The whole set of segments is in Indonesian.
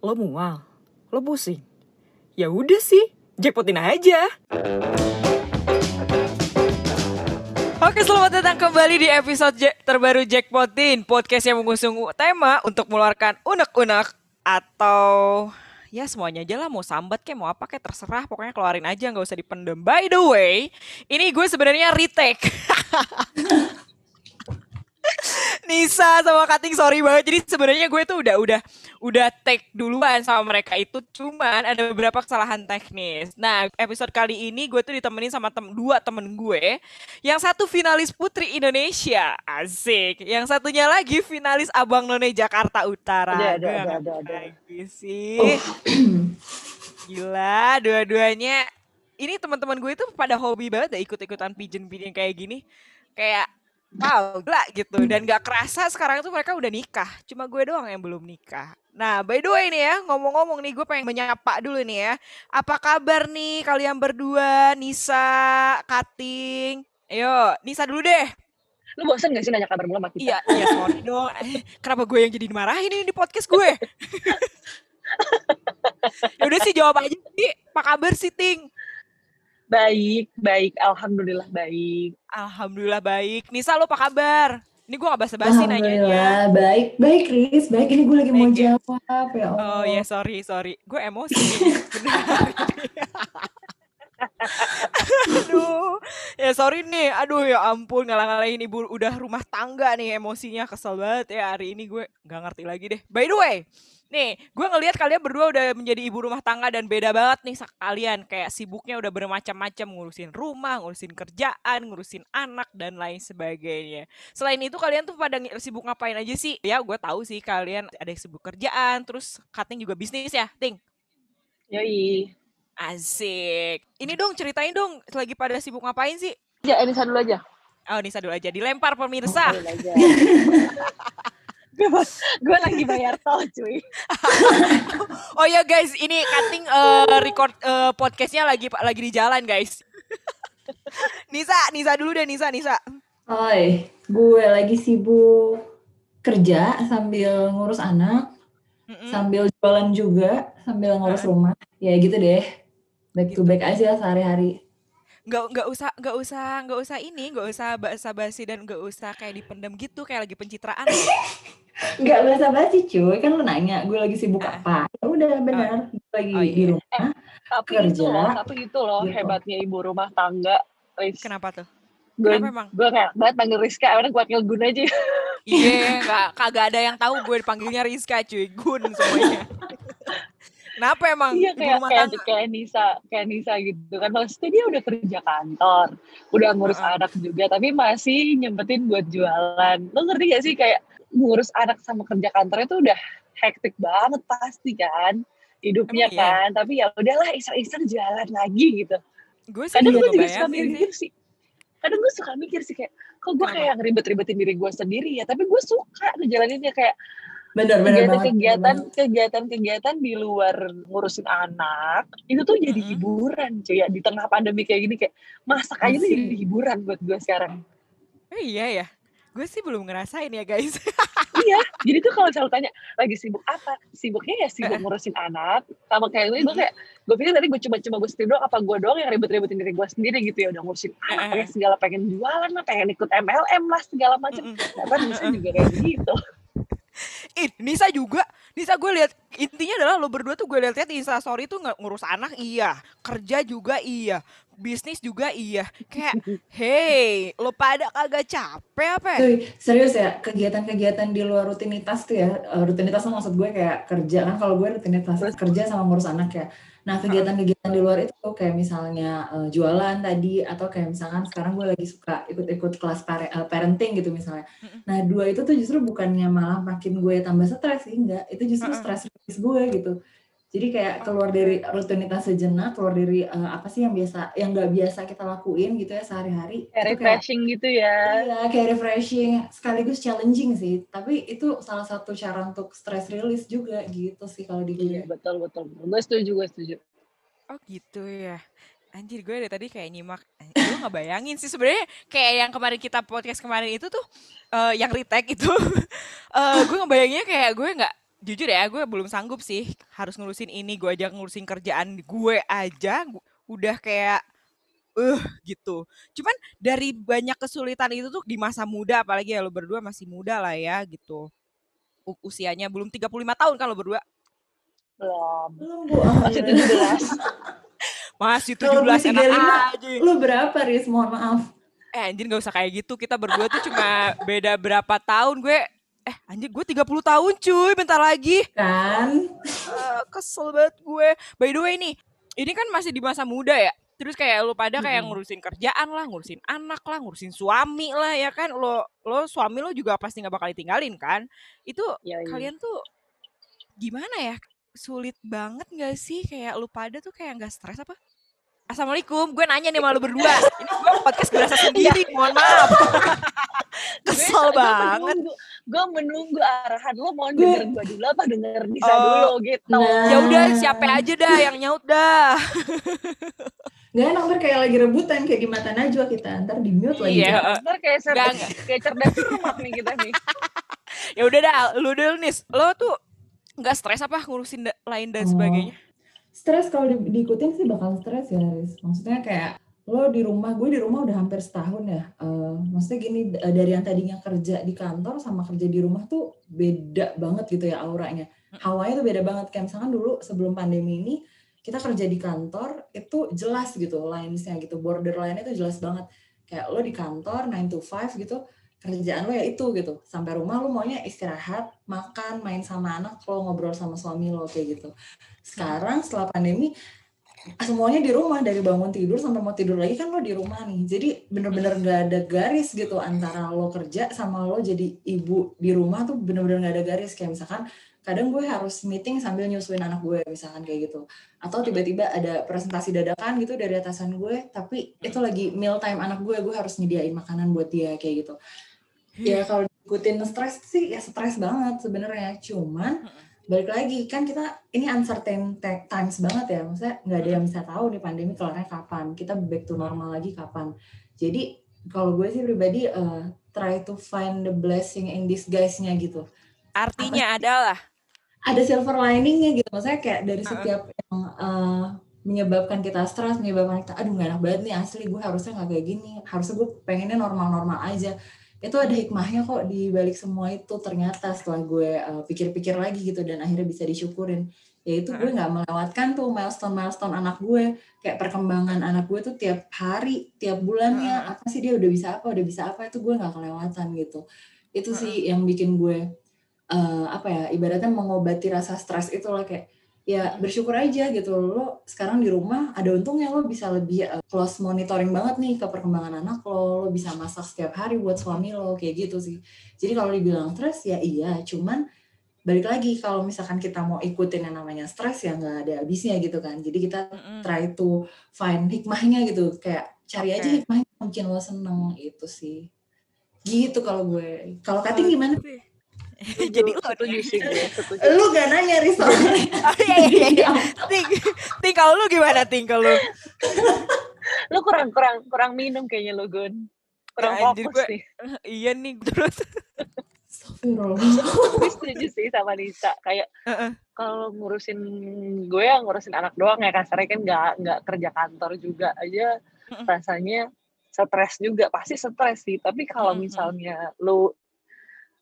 Lo mual? Lo pusing? Ya udah sih, jackpotin aja. Oke, selamat datang kembali di episode Jack- terbaru Jackpotin, podcast yang mengusung tema untuk mengeluarkan unek-unek atau ya semuanya aja lah mau sambat kayak mau apa kayak terserah pokoknya keluarin aja nggak usah dipendem. By the way, ini gue sebenarnya retake. Nisa sama Kating sorry banget. Jadi sebenarnya gue tuh udah udah udah take duluan sama mereka itu cuman ada beberapa kesalahan teknis. Nah, episode kali ini gue tuh ditemenin sama tem dua temen gue. Yang satu finalis Putri Indonesia, asik. Yang satunya lagi finalis Abang None Jakarta Utara. Ada, ada, ada, ada, ada. lagi sih. Gila, dua-duanya. Ini teman-teman gue itu pada hobi banget deh ikut-ikutan pigeon-pigeon kayak gini. Kayak wow, gila gitu. Dan gak kerasa sekarang tuh mereka udah nikah. Cuma gue doang yang belum nikah. Nah, by the way nih ya, ngomong-ngomong nih gue pengen menyapa dulu nih ya. Apa kabar nih kalian berdua, Nisa, Kating? Ayo, Nisa dulu deh. Lu bosan gak sih nanya kabar mulu sama kita? Iya, iya sorry dong. Kenapa gue yang jadi dimarahin ini di podcast gue? ya udah sih jawab aja sih. Apa kabar sih, Ting? Baik, baik. Alhamdulillah baik. Alhamdulillah baik. Nisa lo apa kabar? Ini gue gak basa-basi nanya baik, baik Riz, baik ini gue lagi mau Baik ya. jawab ya Allah. Oh ya sorry sorry, gue emosi. aduh, ya sorry nih, aduh ya ampun ngalah-ngalahin ibu udah rumah tangga nih emosinya kesel banget ya hari ini gue nggak ngerti lagi deh. By the way, nih gue ngelihat kalian berdua udah menjadi ibu rumah tangga dan beda banget nih kalian kayak sibuknya udah bermacam-macam ngurusin rumah, ngurusin kerjaan, ngurusin anak dan lain sebagainya. Selain itu kalian tuh pada sibuk ngapain aja sih? Ya gue tahu sih kalian ada yang sibuk kerjaan, terus Kating juga bisnis ya, Ting. Yoi. Asik. Ini dong ceritain dong lagi pada sibuk ngapain sih? Ya, Enisa dulu aja. Oh, Nisa dulu aja. Dilempar pemirsa. Aja. gue lagi bayar tol cuy. Oh ya guys, ini Kating eh, record eh, podcastnya lagi lagi di jalan guys. Nisa, Nisa dulu deh Nisa, Nisa. Oi, gue lagi sibuk kerja sambil ngurus anak, Mm-mm. sambil jualan juga, sambil ngurus rumah. Ya gitu deh. Back to Gitu. back aja sehari-hari. Nggak nggak usah nggak usah nggak usah ini, nggak usah basa-basi dan nggak usah kayak dipendam gitu kayak lagi pencitraan. Enggak bahasa basi cuy, kan lu nanya gue lagi sibuk Ah. apa. Ya udah benar, gue lagi Oh, iya. di rumah. Tapi Kerja. itu loh, tapi itu loh Gitu. hebatnya ibu rumah tangga. Riz. Kenapa tuh? Gue Kenapa emang? gue kayak banget panggil Rizka, karena gue panggil Gun aja. Iya, nggak kagak ada yang tahu gue dipanggilnya Rizka cuy, Gun semuanya. Kenapa emang Iya kayak kayak, kayak Nisa, kayak Nisa gitu kan. Maksudnya dia udah kerja kantor, udah ngurus Heeh. anak juga, tapi masih nyempetin buat jualan. Lo ngerti gak sih kayak ngurus anak sama kerja kantornya tuh udah hektik banget pasti kan hidupnya Emang iya? kan. Tapi ya udahlah iseng-iseng jalan lagi gitu. Gue sih Kadang gue juga suka mikir sih. Kadang gue suka mikir sih kayak, kok gue kayak ngeribet-ribetin diri gue sendiri ya. Tapi gue suka ngejalaninnya kayak Bener, bener banget. bener kegiatan-kegiatan banget. kegiatan-kegiatan di luar ngurusin anak itu tuh jadi Mm-mm. hiburan cuy ya di tengah pandemi kayak gini kayak masak aja tuh jadi hiburan buat gue sekarang Oh, iya ya. Gue sih belum ngerasain ya guys. iya jadi tuh kalau selalu tanya lagi sibuk apa sibuknya ya sibuk ngurusin anak sama kayak gue gue kayak gue pikir tadi gue cuma-cuma gue sendiri doang apa gue doang yang ribet-ribetin diri gue sendiri gitu ya udah ngurusin anak pengen segala pengen jualan lah pengen ikut MLM lah segala macam ternyata bisa juga kayak gitu Ih, Nisa juga. Nisa gue lihat intinya adalah lo berdua tuh gue lihat-lihat di Instastory tuh nggak ngurus anak iya, kerja juga iya, bisnis juga iya. Kayak, hey, lo pada kagak capek apa? ya? Cuy, serius ya, kegiatan-kegiatan di luar rutinitas tuh ya, eh, rutinitas tuh maksud gue kayak kerja kan kalau gue rutinitas kerja sama ngurus anak ya. Nah kegiatan-kegiatan di luar itu tuh kayak misalnya eh, jualan tadi atau kayak misalkan sekarang gue lagi suka ikut-ikut kelas pare- eh, parenting gitu misalnya. Nah dua itu tuh justru bukannya malah makin gue tambah stres sih, enggak. Itu justru stres gue gitu. Jadi kayak keluar dari rutinitas sejenak, keluar dari eh, apa sih yang biasa, yang nggak biasa kita lakuin gitu ya sehari-hari. kayak Itu kayak refreshing gitu ya Iya, kayak refreshing, sekaligus challenging sih. Tapi itu salah satu cara untuk stress release juga gitu sih kalau di iya gue. betul betul gue setuju gue setuju Oh gitu ya. Anjir gue dari tadi kayak nyimak, eh, gue nggak bayangin sih sebenarnya kayak yang kemarin kita podcast kemarin itu tuh eh, yang retake itu, eh gue ngebayanginnya kayak gue nggak jujur ya gue belum sanggup sih harus ngurusin ini gue aja ngurusin kerjaan gue aja udah kayak eh uh, gitu. Cuman dari banyak kesulitan itu tuh di masa muda apalagi ya lo berdua masih muda lah ya gitu. Usianya belum 35 tahun kan lo berdua. Belum. Belum, Bu. masih 17 masih Kalau 17 enak 35, aja. Lu berapa, Riz? Mohon maaf. eh anjir gak usah kayak gitu. Kita berdua tuh cuma beda berapa tahun gue eh anjir gue 30 tahun cuy. Bentar lagi. Kan? Eh, kesel banget gue. By the way nih ini kan masih di masa muda ya. Terus kayak lu pada kayak ngurusin kerjaan lah ngurusin anak lah ngurusin suami lah ya kan? Lo lo suami lo juga pasti nggak bakal ditinggalin kan? Itu ya, iya. kalian tuh gimana ya? Sulit banget gak sih? Kayak lu pada tuh kayak nggak stres apa Assalamualaikum, gue nanya nih sama lu berdua. Ini gue podcast berasa sendiri, mohon maaf. Kesel banget. gue menunggu arahan lo mau Gue- denger gue dulu apa denger Nisa Oh. dulu gitu Nah. Ya udah, siapa aja dah yang nyaut dah. Gak enak ntar kayak lagi rebutan kayak di mata Najwa kita. Ntar di mute lagi. Iya. ntar kayak cer Enggak, enggak. kayak cerdas cermat nih kita nih Ya udah dah, lu dulu nih. Lo tuh nggak stres apa ngurusin da- lain dan Oh. sebagainya? Stres kalau di- diikutin sih bakal stres ya, Riz. Maksudnya kayak lo di rumah, gue di rumah udah hampir setahun ya. Eh, maksudnya gini, d- dari yang tadinya kerja di kantor sama kerja di rumah tuh beda banget gitu ya auranya. Hawanya tuh beda banget. Kayak misalkan dulu sebelum pandemi ini, kita kerja di kantor itu jelas gitu lines-nya gitu. Borderline itu jelas banget. Kayak lo di kantor 9 to 5 gitu, kerjaan lo ya itu gitu. Sampai rumah lo maunya istirahat, makan, main sama anak, lo ngobrol sama suami lo kayak gitu. Sekarang setelah pandemi semuanya di rumah dari bangun tidur sampai mau tidur lagi kan lo di rumah nih. Jadi bener-bener gak ada garis gitu antara lo kerja sama lo jadi ibu di rumah tuh bener-bener gak ada garis kayak misalkan kadang gue harus meeting sambil nyusuin anak gue misalkan kayak gitu atau tiba-tiba ada presentasi dadakan gitu dari atasan gue tapi itu lagi meal time anak gue gue harus nyediain makanan buat dia kayak gitu ya kalau ikutin stres sih ya stres banget sebenarnya. Cuman balik lagi kan kita ini uncertain times banget ya. Maksudnya nggak ada yang bisa tahu nih pandemi kelarnya kapan. Kita back to normal lagi kapan. Jadi kalau gue sih pribadi eh, try to find the blessing in disguise-nya gitu. Artinya adalah? Ada silver liningnya gitu. Maksudnya kayak dari setiap yang eh, menyebabkan kita stres menyebabkan kita aduh gak enak banget nih asli gue harusnya nggak kayak gini. Harusnya gue pengennya normal-normal aja itu ada hikmahnya kok di balik semua itu. Ternyata setelah gue eh, pikir-pikir lagi gitu dan akhirnya bisa disyukurin yaitu gue nggak melewatkan tuh milestone milestone anak gue. Kayak perkembangan anak gue tuh tiap hari tiap bulannya apa sih dia udah bisa apa udah bisa apa itu gue nggak kelewatan gitu. Itu sih yang bikin gue eh, apa ya ibaratnya mengobati rasa stres itu lah kayak ya bersyukur aja gitu. Lo sekarang di rumah ada untungnya lo bisa lebih eh, close monitoring banget nih ke perkembangan anak lo. Lo bisa masak setiap hari buat suami lo kayak gitu sih. Jadi kalau dibilang stres ya iya. Cuman balik lagi kalau misalkan kita mau ikutin yang namanya stres ya nggak ada habisnya gitu kan. Jadi kita try to find hikmahnya gitu. Kayak cari aja hikmahnya yang bikin lo seneng itu sih. Gitu kalau gue. Kalau Kating gimana Jadi lo setuju sih lu gak nanya Rizal Oh, iya, iya, iya. Ting, ting kalau lu gimana ting kalau lu? lu kurang kurang kurang minum kayaknya lu Gun. Kurang Ya, fokus gue- nih Iya nih terus. Gue setuju sih sama Nisa kayak Heeh. kalau ngurusin gue yang ngurusin anak doang ya kasarnya kan nggak nggak kerja kantor juga aja. Rasanya stres juga pasti stres sih. Tapi kalau misalnya lu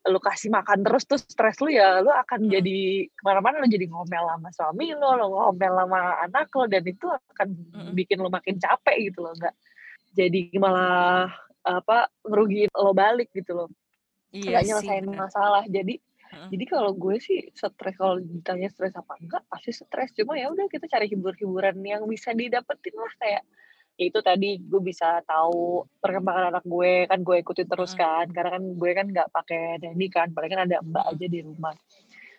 lu kasih makan terus tuh stres lu ya lu akan Mm. jadi ke mana-mana lu jadi ngomel sama suami lu lu ngomel sama anak lo dan itu akan Mm-mm. bikin lu makin capek gitu loh nggak jadi malah apa ngerugiin lo balik gitu loh Iya nggak nyelesain masalah jadi Mm-mm. jadi kalau gue sih stres kalau ditanya stres apa enggak pasti stres cuma ya udah kita cari hibur-hiburan yang bisa didapetin lah kayak ya itu tadi gue bisa tahu perkembangan anak gue kan gue ikutin terus Mm. kan karena kan gue kan nggak pakai nanny kan paling kan ada mbak Mm. aja di rumah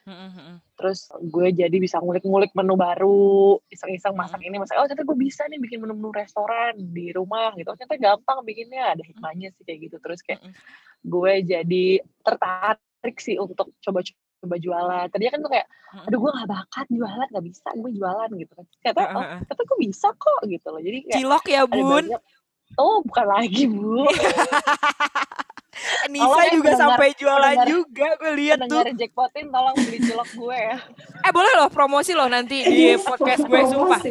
mm-mm. terus gue jadi bisa ngulik-ngulik menu baru iseng-iseng Mm. masak ini masak oh ternyata gue bisa nih bikin menu-menu restoran di rumah gitu oh, ternyata gampang bikinnya ada hikmahnya sih kayak gitu terus kayak gue jadi tertarik sih untuk coba coba jualan. Tadinya kan tuh kayak aduh gue gak bakat jualan gak bisa gue jualan gitu kan. Kata oh kata gue bisa kok gitu loh. Jadi kayak Cilok ya bun. banyak oh bukan lagi bu. Nisa Tolong ya, juga pendengar- sampai jualan pendengar- juga gue lihat tuh. jackpotin tolong beli cilok gue ya. eh boleh loh promosi loh nanti di podcast gue sumpah.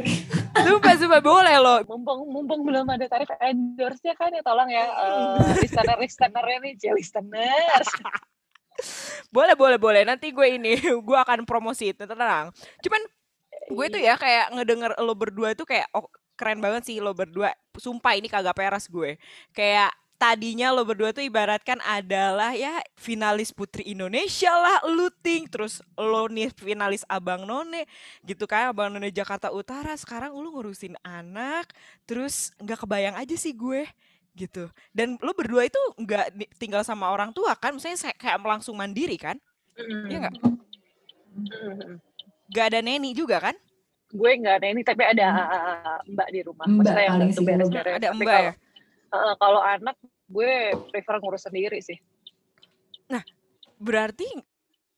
Sumpah sumpah boleh loh. Mumpung mumpung belum ada tarif endorse-nya kan ya tolong ya eh listener listenernya nih, cie listeners. Boleh boleh boleh. Nanti gue ini gue akan promosi itu tenang. Cuman gue tuh ya kayak ngedenger lo berdua tuh kayak oh keren banget sih lo berdua. Sumpah ini kagak peres gue. Kayak tadinya lo berdua tuh ibaratkan adalah ya finalis putri Indonesia lah lu ting terus lo nih finalis abang none gitu kan abang none Jakarta Utara. Sekarang lu ngurusin anak terus nggak kebayang aja sih gue gitu. Dan lo berdua itu nggak tinggal sama orang tua kan? Misalnya saya kayak langsung mandiri kan? Iya nggak? Mm. nggak ada neni juga kan? Gue nggak ada ini tapi ada mbak di rumah. Mbak maksudnya yang bantu beres-beres ada Tapi mbak kalau- ya? Kalau anak gue prefer ngurus sendiri sih. Berarti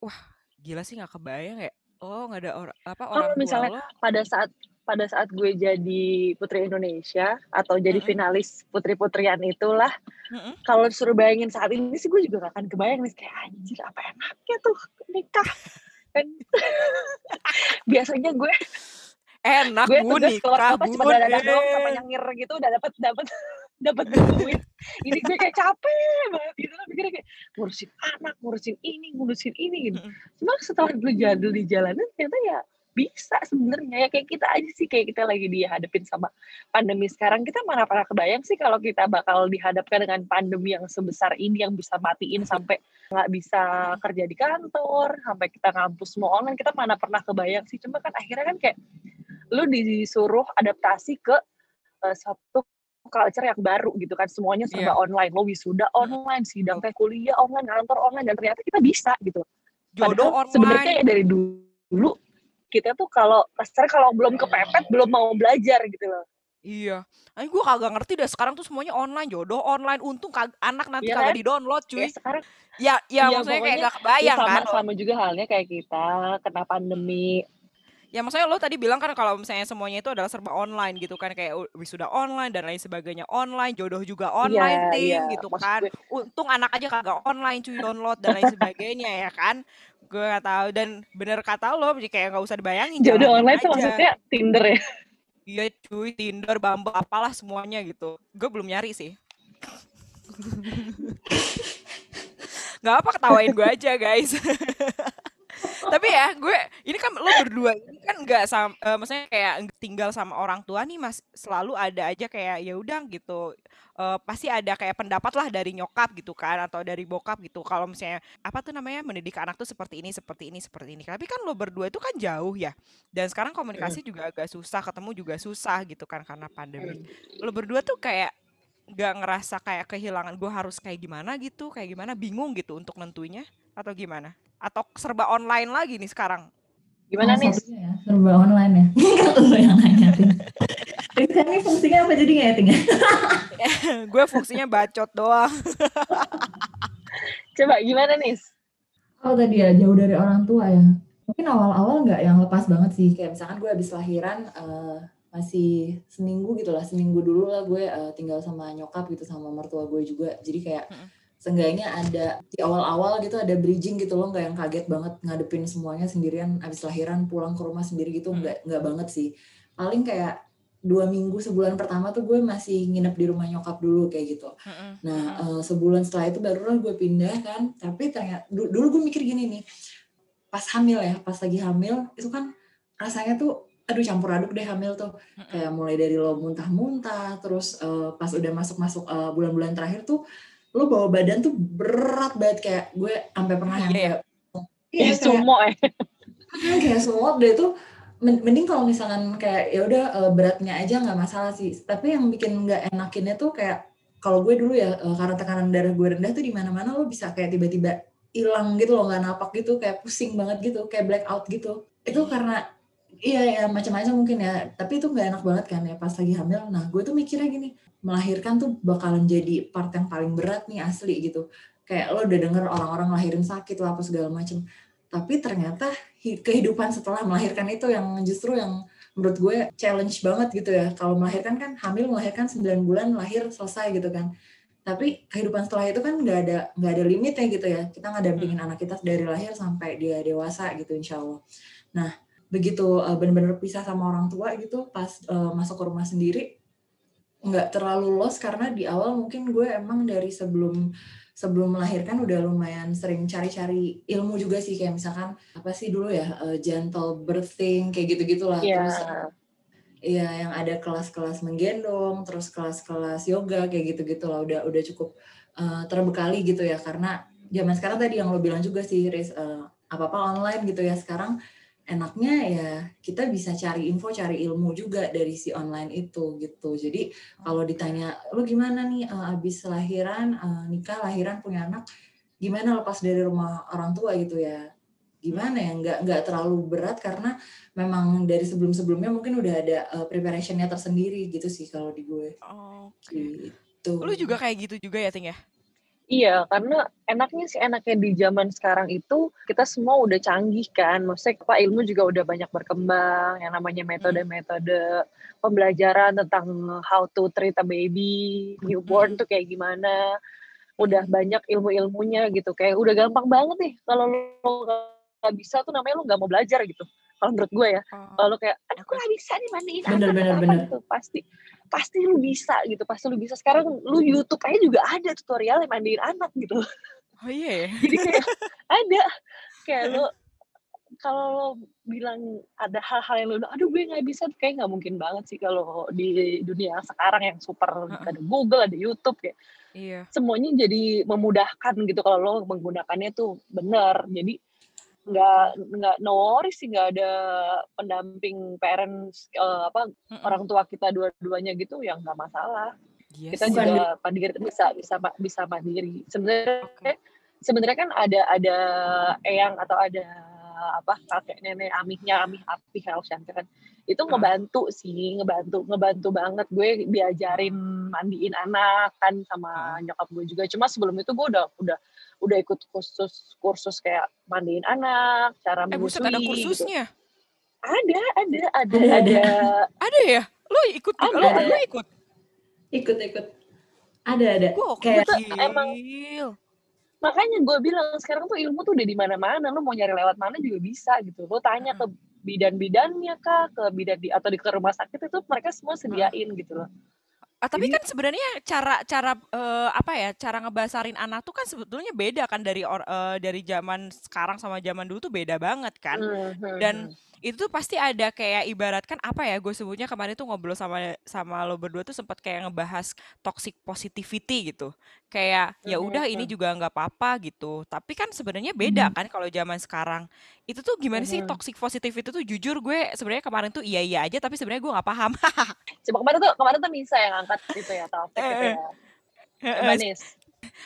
wah gila sih nggak kebayang ya? Oh nggak ada orang apa orang tua misalnya lo? pada saat pada saat gue jadi putri Indonesia atau jadi Mm-mm. finalis putri-putrian itulah Mm-mm. kalau disuruh bayangin saat ini sih gue juga gak akan kebayang nih kayak anjir apa enaknya tuh nikah kan biasanya gue enak gue bu tugas keluar nikah bu cuma dadah doang sama eh. nyengir gitu udah dapat dapat dapat duit ini gue kayak capek banget gitu kan mikirnya kayak ngurusin anak ngurusin ini ngurusin ini gitu cuma setelah dulu jadul di jalanan ternyata ya bisa sebenarnya ya kayak kita aja sih kayak kita lagi dihadapin sama pandemi sekarang. Kita mana pernah kebayang sih kalau kita bakal dihadapkan dengan pandemi yang sebesar ini yang bisa matiin sampai nggak bisa kerja di kantor sampai kita ngampus semua online. Kita mana pernah kebayang sih. Cuma kan akhirnya kan kayak lu disuruh adaptasi ke eh, satu culture yang baru gitu kan. Semuanya serba online. Lo wisuda online sidang teh kuliah online kantor online dan ternyata kita bisa gitu. Jodoh Padahal sebenarnya online. ya dari dulu kita tuh kalau kasarnya kalau belum kepepet belum mau belajar gitu loh. Iya. Ay, gue kagak ngerti dah sekarang tuh semuanya online jodoh online untung kag- anak nanti Iya kagak kan? di download cuy. Ya sekarang ya ya Iya, maksudnya kayak gak kebayang ya sama kan? sama juga halnya kayak kita kena pandemi ya maksudnya lo tadi bilang kan kalau misalnya semuanya itu adalah serba online gitu kan kayak wisuda online dan lain sebagainya online jodoh juga online Iya, tim iya. gitu Maksud kan. gue- untung anak aja kagak online cuy download dan lain sebagainya ya kan. Gue gak tahu. Dan bener kata lo kayak nggak usah dibayangin jodoh online tuh maksudnya Tinder ya? Iya cuy Tinder Bumble apalah semuanya gitu. Gue belum nyari sih. Nggak apa ketawain gue aja guys tapi ya gue ini kan lo berdua ini kan nggak sam eh, maksudnya kayak tinggal sama orang tua nih mas. Selalu ada aja kayak ya udah gitu. Eh, pasti ada kayak pendapat lah dari nyokap gitu kan atau dari bokap gitu. Kalau misalnya apa tuh namanya mendidik anak tuh seperti ini seperti ini seperti ini. Tapi kan lo berdua itu kan jauh ya. Dan sekarang komunikasi juga agak susah ketemu juga susah gitu kan karena pandemi. Lo berdua tuh kayak nggak ngerasa kayak kehilangan gue harus kayak gimana gitu kayak gimana? Bingung gitu untuk nentunya atau gimana atau serba online lagi nih sekarang gimana nih ya, serba online ya. Kalau lo yang nanya, Ting. Rizka ini fungsinya apa jadi nggak ya, Ting? gue fungsinya bacot doang coba gimana nih Kalau tadi ya jauh dari orang tua ya. Mungkin awal-awal nggak yang lepas banget sih. Kayak misalkan gue habis lahiran eh, masih seminggu gitu lah. Seminggu dulu lah gue eh, tinggal sama nyokap gitu sama mertua gue juga. Jadi kayak. Seenggaknya ada di awal-awal gitu ada bridging gitu loh nggak yang kaget banget ngadepin semuanya sendirian abis lahiran pulang ke rumah sendiri gitu Hmm. nggak nggak banget sih paling kayak dua minggu sebulan pertama tuh gue masih nginep di rumah nyokap dulu kayak gitu Mm-mm. Nah, eh, sebulan setelah itu barulah gue pindah kan. Tapi ternyata du- dulu gue mikir gini nih, pas hamil ya, pas lagi hamil itu kan rasanya tuh aduh campur aduk deh hamil tuh. Mm-mm. Kayak mulai dari lo muntah-muntah, terus eh, pas udah masuk-masuk eh, bulan-bulan terakhir tuh lo bawa badan tuh berat banget kayak gue sampai pernah yang Iya ya? kayak Iya, kayak, sumo ya kayak semua deh tuh men- mending kalau misalkan kayak ya udah eh, beratnya aja nggak masalah sih. Tapi yang bikin nggak enakinnya tuh kayak kalau gue dulu ya eh, karena tekanan darah gue rendah tuh di mana-mana lo bisa kayak tiba-tiba hilang gitu loh nggak napak gitu kayak pusing banget gitu kayak blackout gitu. Itu karena iya ya macam-macam mungkin ya. Tapi itu nggak enak banget kan ya pas lagi hamil. Nah gue tuh mikirnya gini melahirkan tuh bakalan jadi part yang paling berat nih asli gitu. Kayak lo udah denger orang-orang lahirin sakit lah apa segala macem. Tapi ternyata hi- kehidupan setelah melahirkan itu yang justru yang menurut gue challenge banget gitu ya. Kalau melahirkan kan hamil melahirkan 9 bulan lahir selesai gitu kan. Tapi kehidupan setelah itu kan nggak ada nggak ada limitnya gitu ya. Kita ngadampingin hmm. anak kita dari lahir sampai dia dewasa gitu insya Allah. Nah begitu uh, benar-benar pisah sama orang tua gitu pas uh, masuk ke rumah sendiri nggak terlalu los karena di awal mungkin gue emang dari sebelum sebelum melahirkan udah lumayan sering cari-cari ilmu juga sih kayak misalkan apa sih dulu ya uh, gentle birthing kayak gitu gitulah yeah. terus Iya, yang ada kelas-kelas menggendong, terus kelas-kelas yoga kayak gitu-gitu lah. Udah udah cukup uh, terbekali gitu ya, karena zaman sekarang tadi yang lo bilang juga sih, Riz, uh, apa-apa online gitu ya. Sekarang enaknya ya kita bisa cari info, cari ilmu juga dari si online itu gitu. Jadi kalau ditanya, lo gimana nih uh, abis lahiran, uh, nikah, lahiran, punya anak, gimana lepas dari rumah orang tua gitu ya? gimana ya nggak nggak terlalu berat karena memang dari sebelum sebelumnya mungkin udah ada uh, preparationnya tersendiri gitu sih kalau di gue. Oh, okay. gitu. Lu juga kayak gitu juga ya Ting ya? Iya, karena enaknya sih enaknya di zaman sekarang itu kita semua udah canggih kan. Maksudnya apa ilmu juga udah banyak berkembang, yang namanya metode-metode pembelajaran tentang how to treat a baby, newborn tuh kayak gimana. Udah banyak ilmu-ilmunya gitu. Kayak udah gampang banget nih kalau lo nggak bisa tuh namanya lu nggak mau belajar gitu kalau menurut gue ya oh. kalau kayak aku nggak bisa nih mandiin bener, anak bener, bener. gitu pasti pasti lu bisa gitu pasti lu bisa sekarang lu YouTube aja juga ada tutorial yang mandiin anak gitu oh iya yeah. jadi kayak ada kayak lu kalau lo bilang ada hal-hal yang lo aduh gue nggak bisa kayak nggak mungkin banget sih kalau di dunia sekarang yang super uh -uh. ada Google ada YouTube kayak iya. semuanya jadi memudahkan gitu kalau lo menggunakannya tuh bener jadi nggak nggak no worries sih nggak ada pendamping parents uh, apa mm-hmm. orang tua kita dua-duanya gitu yang nggak masalah. Yes. kita juga mandiri bisa bisa bisa mandiri. Sebenarnya okay. sebenarnya kan ada ada eyang atau ada apa kakek nenek amihnya amih api harus kan. Itu ngebantu sih ngebantu ngebantu banget. Gue diajarin mandiin anak kan sama nyokap gue juga. Cuma sebelum itu gue udah udah udah ikut kursus kursus kayak mandiin anak, cara eh, menyusui. ada gitu. kursusnya? Gitu. Ada, ada, ada, ada. Ada, ada ya? Lo ikut? Ada. Lo, lo ikut? Ikut, ikut. Ada, ada. Gua kayak emang makanya gue bilang sekarang tuh ilmu tuh udah di mana-mana lo mau nyari lewat mana juga bisa gitu lo tanya ke bidan-bidannya kah ke bidan di atau di ke rumah sakit itu mereka semua sediain gitu loh Ah, tapi kan sebenarnya cara cara uh, apa ya cara ngebasarin anak tuh kan sebetulnya beda kan dari or, uh, dari zaman sekarang sama zaman dulu tuh beda banget kan. Hmm, dan hmm itu tuh pasti ada kayak ibaratkan apa ya gue sebutnya kemarin tuh ngobrol sama sama lo berdua tuh sempat kayak ngebahas toxic positivity gitu. Kayak ya udah ini juga nggak apa-apa gitu. Tapi kan sebenarnya beda kan kalau zaman sekarang. Itu tuh gimana sih toxic positivity tuh? Jujur gue sebenarnya kemarin tuh iya iya aja tapi sebenarnya gue nggak paham. Coba kemarin tuh kemarin tuh Nisa yang angkat gitu ya topik gitu ya manis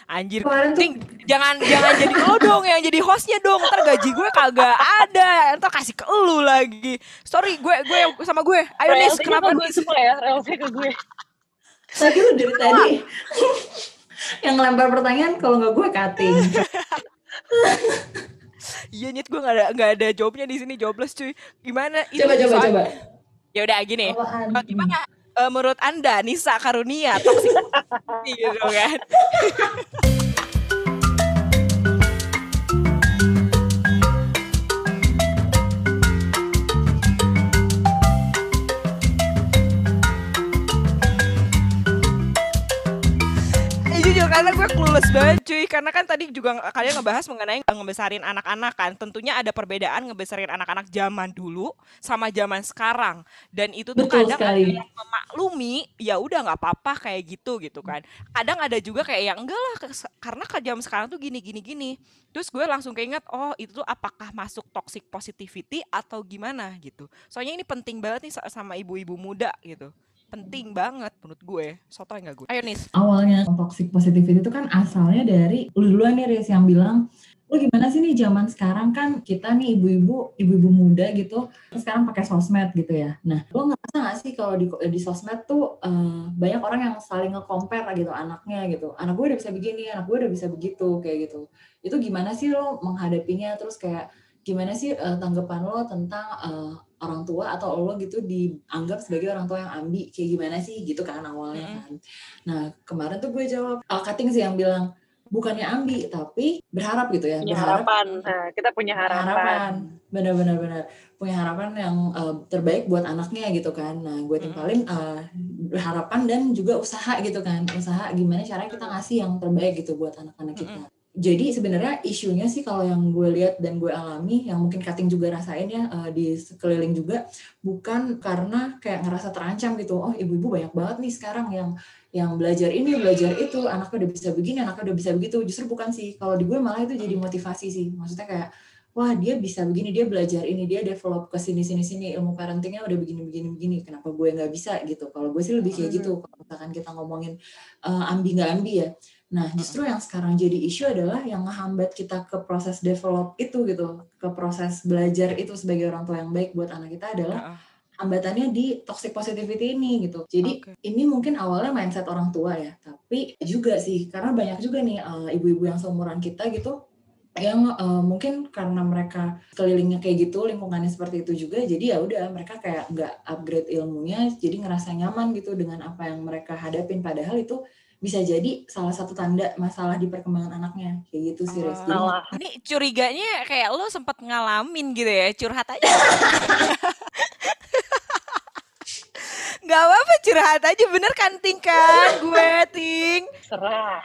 Anjir, Ting, jangan jangan jadi lo dong yang jadi hostnya dong. Ntar gaji gue kagak ada. Ntar kasih ke lu lagi. Sorry, gue gue sama gue. Ayo Nis, kenapa gue semua ya? Relnya ke gue. Tadi lu dari tadi yang lempar pertanyaan kalau nggak gue cutting. Iya nyet gue nggak ada nggak ada jawabnya di sini jobless cuy. Gimana? Coba coba coba. Ya udah gini. Gimana uh, menurut Anda Nisa Karunia toksik gitu kan? Karena gue clueless banget cuy. Karena kan tadi juga kalian ngebahas mengenai ngebesarin anak-anak kan. Tentunya ada perbedaan ngebesarin anak-anak zaman dulu sama zaman sekarang. Dan itu tuh Betul kadang sekali. ada yang memaklumi ya udah nggak apa-apa kayak gitu gitu kan. Kadang ada juga kayak yang enggak lah karena ke jam sekarang tuh gini gini gini. Terus gue langsung keinget oh itu tuh apakah masuk toxic positivity atau gimana? gitu. Soalnya ini penting banget nih sama ibu-ibu muda gitu penting banget menurut gue. Soto enggak gue? Ayo Nis. Awalnya toxic positivity itu kan asalnya dari lu duluan nih Riz yang bilang lu gimana sih nih zaman sekarang kan kita nih ibu-ibu ibu-ibu muda gitu sekarang pakai sosmed gitu ya nah lu ngerasa gak sih kalau di di sosmed tuh uh, banyak orang yang saling nge-compare gitu anaknya gitu anak gue udah bisa begini anak gue udah bisa begitu kayak gitu itu gimana sih lo menghadapinya terus kayak gimana sih uh, tanggapan lo tentang uh, orang tua atau lo gitu dianggap sebagai orang tua yang ambi? Kayak gimana sih? Gitu kan awalnya kan. Nah kemarin tuh gue jawab Al Kating sih yang bilang bukannya ambi tapi berharap gitu ya punya berharap, harapan. Nah, kita punya harapan, harapan. benar-benar benar punya harapan yang uh, terbaik buat anaknya gitu kan. Nah gue timpalin uh, harapan dan juga usaha gitu kan. Usaha gimana caranya kita ngasih yang terbaik gitu buat anak-anak kita jadi sebenarnya isunya sih kalau yang gue lihat dan gue alami yang mungkin cutting juga rasain ya uh, di sekeliling juga bukan karena kayak ngerasa terancam gitu. Oh ibu-ibu banyak banget nih sekarang yang yang belajar ini belajar itu anaknya udah bisa begini anaknya udah bisa begitu. Justru bukan sih kalau di gue malah itu jadi motivasi sih. Maksudnya kayak wah dia bisa begini dia belajar ini dia develop ke sini sini sini. Ilmu parentingnya udah begini begini begini. Kenapa gue nggak bisa gitu? Kalau gue sih lebih kayak gitu. Kalau misalkan kita ngomongin uh, ambi nggak ambi ya Nah, justru yang sekarang jadi isu adalah yang menghambat kita ke proses develop itu gitu, ke proses belajar itu sebagai orang tua yang baik buat anak kita adalah hambatannya di toxic positivity ini gitu. Jadi okay. ini mungkin awalnya mindset orang tua ya, tapi juga sih karena banyak juga nih uh, ibu-ibu yang seumuran kita gitu yang uh, mungkin karena mereka kelilingnya kayak gitu lingkungannya seperti itu juga jadi ya udah mereka kayak nggak upgrade ilmunya jadi ngerasa nyaman gitu dengan apa yang mereka hadapin padahal itu bisa jadi salah satu tanda masalah di perkembangan anaknya kayak gitu sih Res. Jadi, ini curiganya kayak lo sempat ngalamin gitu ya curhat aja. Gak apa-apa curhat aja bener kan Ting kan gue Ting. Serah.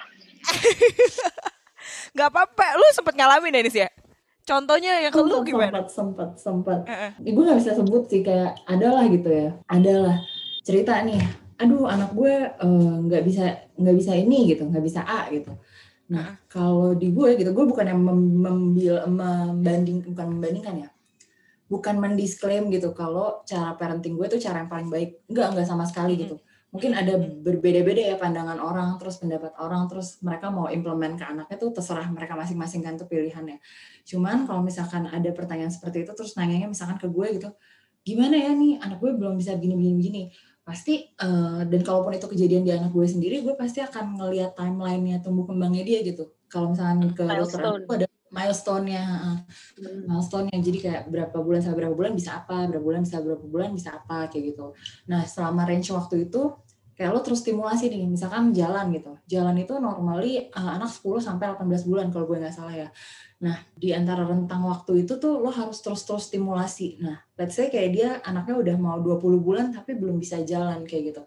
Gak apa-apa lu sempat ngalamin ya sih ya? Contohnya yang ke lu gimana? Sempat, sempat, sempat. Uh -uh. Ibu gak bisa sebut sih kayak adalah gitu ya. Adalah cerita nih aduh anak gue eh, nggak uh, bisa nggak bisa ini gitu nggak bisa A gitu. Nah kalau di gue gitu gue bukan yang membil membanding bukan membandingkan ya. Bukan mendisklaim gitu kalau cara parenting gue itu cara yang paling baik. Nggak nggak sama sekali gitu. Mungkin ada berbeda-beda ya pandangan orang terus pendapat orang terus mereka mau implement ke anaknya tuh terserah mereka masing-masing kan tuh pilihannya. Cuman kalau misalkan ada pertanyaan seperti itu terus nanyanya misalkan ke gue gitu gimana ya nih anak gue belum bisa begini begini pasti uh, dan kalaupun itu kejadian di anak gue sendiri gue pasti akan ngelihat timelinenya tumbuh kembangnya dia gitu. Kalau misalnya ke dokter itu ada milestone-nya hmm. milestone-nya jadi kayak berapa bulan sampai berapa bulan bisa apa berapa bulan bisa berapa bulan bisa apa kayak gitu. Nah selama range waktu itu kayak lo terus stimulasi nih misalkan jalan gitu jalan itu normally uh, anak 10 sampai 18 bulan kalau gue nggak salah ya Nah, di antara rentang waktu itu tuh lo harus terus-terus stimulasi. Nah, let's say kayak dia anaknya udah mau 20 bulan tapi belum bisa jalan kayak gitu.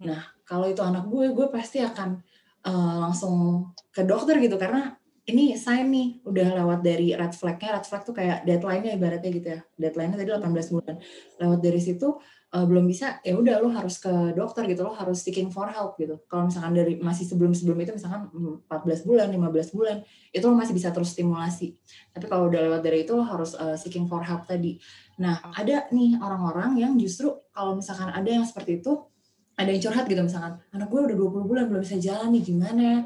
Hmm. Nah, kalau itu anak gue, gue pasti akan uh, langsung ke dokter gitu karena ini saya nih udah lewat dari red flag-nya. Red flag tuh kayak deadline-nya ibaratnya gitu ya. Deadline-nya tadi 18 bulan. Lewat dari situ uh, belum bisa ya udah lo harus ke dokter gitu lo harus seeking for help gitu. Kalau misalkan dari masih sebelum sebelum itu misalkan 14 bulan 15 bulan itu lo masih bisa terus stimulasi. Tapi kalau udah lewat dari itu lo harus uh, seeking for help tadi. Nah ada nih orang-orang yang justru kalau misalkan ada yang seperti itu ada yang curhat gitu misalkan anak gue udah 20 bulan belum bisa jalan nih gimana? Ya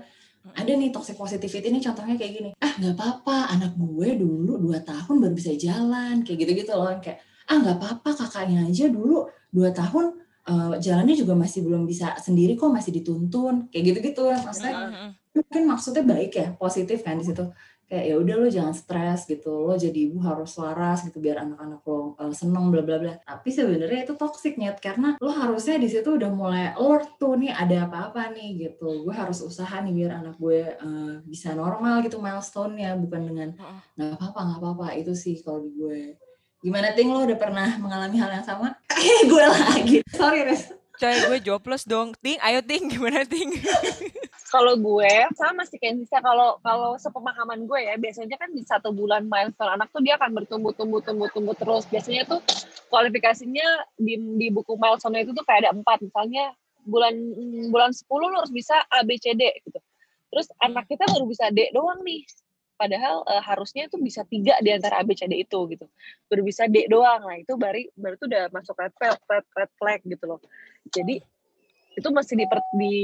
ada nih toxic positivity ini contohnya kayak gini ah nggak apa-apa anak gue dulu dua tahun baru bisa jalan kayak gitu-gitu loh kayak ah nggak apa-apa kakaknya aja dulu dua tahun uh, jalannya juga masih belum bisa sendiri kok masih dituntun kayak gitu-gitu. Maksudnya mungkin maksudnya baik ya positif kan di situ. Kayak ya udah lo jangan stres gitu lo jadi ibu harus waras gitu biar anak-anak lo uh, seneng bla bla bla. Tapi sebenarnya itu toxic nyet karena lo harusnya di situ udah mulai alert tuh nih ada apa-apa nih gitu. Gue harus usaha nih biar anak gue uh, bisa normal gitu milestone-nya bukan dengan nggak apa-apa nggak apa-apa itu sih kalau di gue Gimana Ting lo udah pernah mengalami hal yang sama? Eh gue lagi. Sorry Res. Coy gue jobless dong. Ting, ayo Ting gimana Ting? kalau gue sama sih kayak Nisa kalau kalau sepemahaman gue ya biasanya kan di satu bulan milestone anak tuh dia akan bertumbuh tumbuh tumbuh tumbuh terus biasanya tuh kualifikasinya di, di buku milestone itu tuh kayak ada empat misalnya bulan bulan 10 lo harus bisa A B C D gitu terus anak kita baru bisa D doang nih padahal uh, harusnya itu bisa tiga di antara A B C D itu gitu. Baru bisa D doang. Lah itu baru baru itu udah masuk red flag red, red flag gitu loh. Jadi itu masih di, di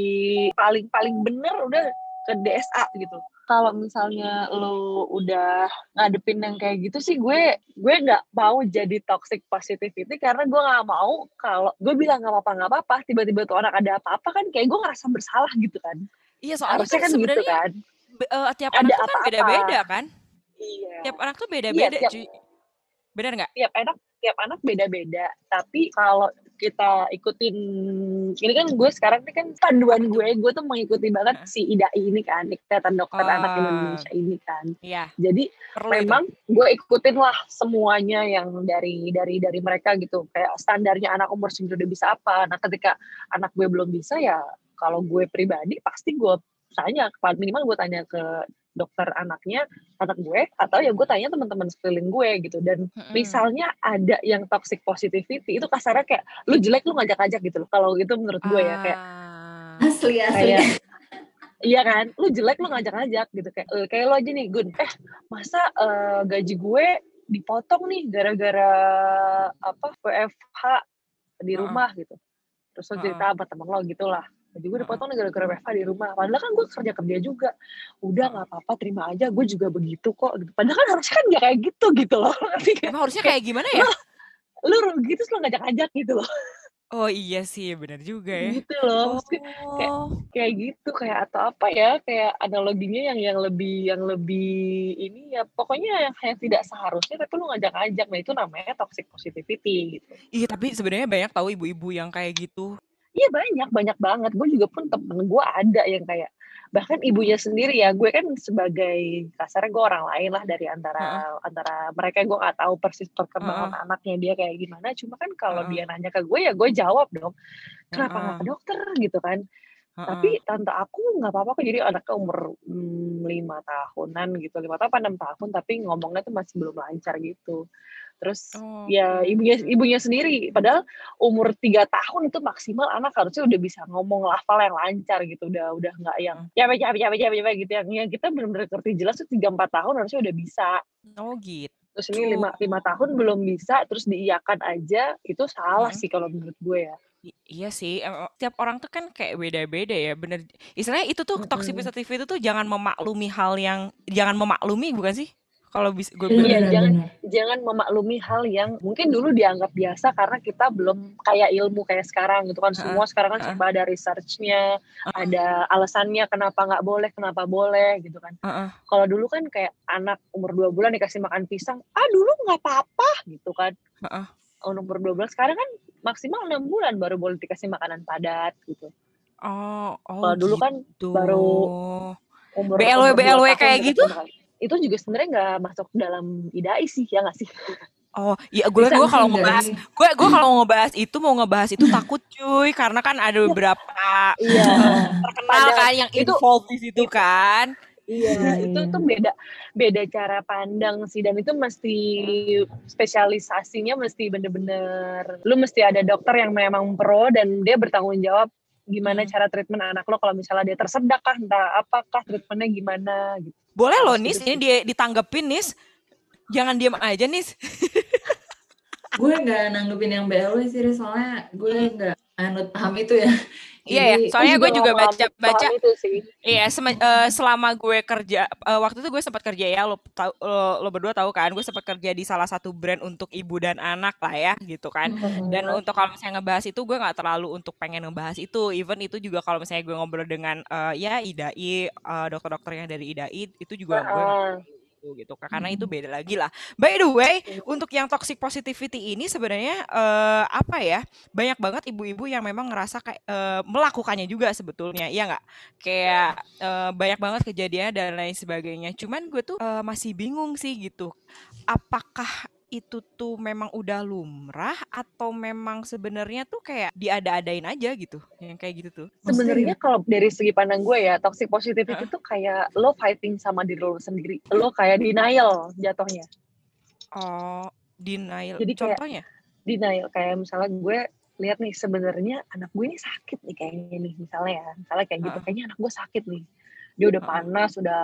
paling paling bener udah ke DSA gitu. Kalau misalnya lo udah ngadepin yang kayak gitu sih gue gue nggak mau jadi toxic positivity karena gue nggak mau kalau gue bilang nggak apa-apa nggak apa-apa tiba-tiba tuh anak ada apa-apa kan kayak gue ngerasa bersalah gitu kan. Iya soalnya kan, kan gitu sebenarnya gitu kan uh, tiap anak tuh kan beda-beda kan? Iya. Tiap anak tuh beda-beda, iya, tiap, Benar nggak? Tiap anak tiap anak beda-beda. Tapi kalau kita ikutin ini kan gue sekarang ini kan panduan gue gue tuh mengikuti banget si IDAI ini kan Ikatan Dokter Oh. Anak Indonesia ini kan. Iya, Jadi perlu itu. memang gue ikutin lah semuanya yang dari dari dari mereka gitu kayak standarnya anak umur segitu udah bisa apa nah ketika anak gue belum bisa ya kalau gue pribadi pasti gue tanya paling minimal gue tanya ke dokter anaknya anak gue atau ya gue tanya teman-teman sekeliling gue gitu. Dan Mm-mm. misalnya ada yang toxic positivity itu kasarnya kayak lu jelek lu ngajak-ngajak gitu loh. Kalau gitu menurut gue ya kayak Ah. Asli asli. kayak iya kan? Lu jelek lu ngajak-ngajak gitu. Kayak eh, kayak lo aja nih Gun. Eh masa eh, gaji gue dipotong nih gara-gara apa WFH di rumah gitu. Terus lo cerita apa temen lo gitu gaji gue dipotong gara-gara WFH di rumah. Padahal kan gue kerja kerja juga. Udah nggak apa-apa terima aja. Gue juga begitu kok. Gitu. Padahal kan harusnya kan nggak kayak gitu gitu loh? Emang harusnya kayak gimana ya? lu rugi terus lo ngajak-ngajak gitu loh. Oh iya sih, benar juga ya. gitu loh. Maksudnya kayak Oh, kayak gitu kayak atau apa ya kayak analoginya yang yang lebih yang lebih ini ya pokoknya yang yang tidak seharusnya tapi lu ngajak-ngajak nah itu namanya toxic positivity gitu. Iya tapi sebenarnya banyak tahu ibu-ibu yang kayak gitu. Iya banyak banyak banget. Gue juga pun temen gue ada yang kayak bahkan ibunya sendiri ya. Gue kan sebagai kasarnya gue orang lain lah dari antara antara mereka gue nggak tahu persis perkembangan anaknya dia kayak gimana. Cuma kan kalau Heeh. dia nanya ke gue ya gue jawab dong. Kenapa nggak ke dokter? gitu kan. Heeh. tapi tante aku nggak apa-apa kok. Jadi anaknya umur mm, lima tahunan gitu. Lima tahun apa enam tahun tapi ngomongnya tuh masih belum lancar gitu terus Oh, ya ibunya ibunya sendiri padahal umur tiga tahun itu maksimal anak harusnya udah bisa ngomong lafal yang lancar gitu udah udah nggak yang capek capek capek capek capek gitu yang yang kita benar-benar ngerti jelas tuh tiga empat tahun harusnya udah bisa Oh gitu. terus ini lima lima tahun belum bisa terus diiyakan aja itu salah Hmm. sih kalau menurut gue ya I- Iya sih, em- tiap orang tuh kan kayak beda-beda ya, bener. Istilahnya itu tuh toxic positivity itu tuh jangan memaklumi hal yang jangan memaklumi bukan sih? Kalau bisa gue Iya bilang. Iya, jangan- jangan memaklumi hal yang mungkin dulu dianggap biasa karena kita belum kayak ilmu kayak sekarang gitu kan Heeh, semua sekarang kan serba ada researchnya Heeh. ada alasannya kenapa nggak boleh kenapa boleh gitu kan Heeh. kalau dulu kan kayak anak umur dua bulan dikasih makan pisang ah dulu nggak apa-apa gitu kan Heeh. umur dua bulan sekarang kan maksimal enam bulan baru boleh dikasih makanan padat gitu Oh, oh kalau dulu kan gitu. baru umur BLW umur BLW kayak gitu? Itu juga sebenarnya nggak masuk dalam idai sih ya nggak sih Oh, iya gue gue kalau ngebahas gue gue kalau ngebahas itu mau ngebahas itu takut cuy karena kan ada beberapa iya terkenal Ada. kan yang Itu- involved di situ kan. Iya, Iya, itu iya. tuh beda beda cara pandang sih dan itu mesti spesialisasinya mesti bener-bener lu mesti ada dokter yang memang pro dan dia bertanggung jawab gimana Hmm. cara treatment anak lo kalau misalnya dia tersedak kah entah apakah treatmentnya gimana gitu. Boleh loh Nis, gitu ini dia ditanggepin Nis. Jangan diam aja Nis. gue nggak nanggepin yang BLW sih soalnya gue nggak anut paham itu ya. Iya ya, Jadi- soalnya gue juga baca-baca. Iya, sema- eh, selama gue kerja eh, waktu itu gue sempat kerja ya, lo tahu lo, lo berdua tahu kan, gue sempat kerja di salah satu brand untuk ibu dan anak lah ya, gitu kan. Dan untuk kalau misalnya ngebahas itu gue nggak terlalu untuk pengen ngebahas itu, even itu juga kalau misalnya gue ngobrol dengan eh, ya IDAI, eh, dokter-dokter yang dari IDAI itu juga gue Ah, gitu gitu karena itu beda lagi lah. By the way, untuk yang toxic positivity ini sebenarnya eh, apa ya? Banyak banget ibu-ibu yang memang ngerasa kayak eh, melakukannya juga sebetulnya, iya nggak? Kayak eh, banyak banget kejadian dan lain sebagainya. Cuman gue tuh eh, masih bingung sih gitu. Apakah itu tuh memang udah lumrah atau memang sebenarnya tuh kayak diada-adain aja gitu, yang kayak gitu tuh. Sebenarnya kalau dari segi pandang gue ya, toxic positivity itu kayak lo fighting sama diri lo sendiri. Lo kayak denial jatuhnya. Oh, denial. Jadi kayak- Contohnya? denial kayak misalnya gue lihat nih sebenarnya anak gue ini sakit nih kayaknya nih misalnya ya misalnya kayak gitu kayaknya anak gue sakit nih dia udah panas udah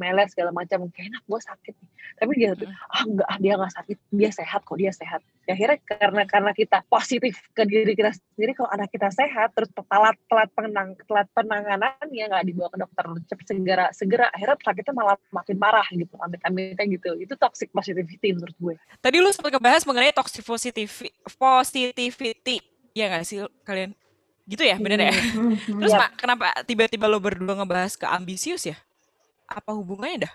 melet segala macam. Kayak anak gue sakit nih. Tapi dia tuh ah enggak dia nggak sakit. Dia sehat kok dia sehat. Ya, akhirnya karena karena kita positif ke diri kita sendiri kalau anak kita sehat terus telat telat penang telat penanganannya nggak dibawa ke dokter. Cepet segera segera. Akhirnya sakitnya malah makin parah gitu amit amitnya gitu. Itu toxic positivity menurut gue. Tadi lu sempat ngebahas mengenai toxic positivity, positivity. Ya nggak sih kalian? Gitu ya, bener ya? Terus Iya. Mak, kenapa tiba-tiba lo berdua ngebahas ke ambisius ya? Apa hubungannya dah?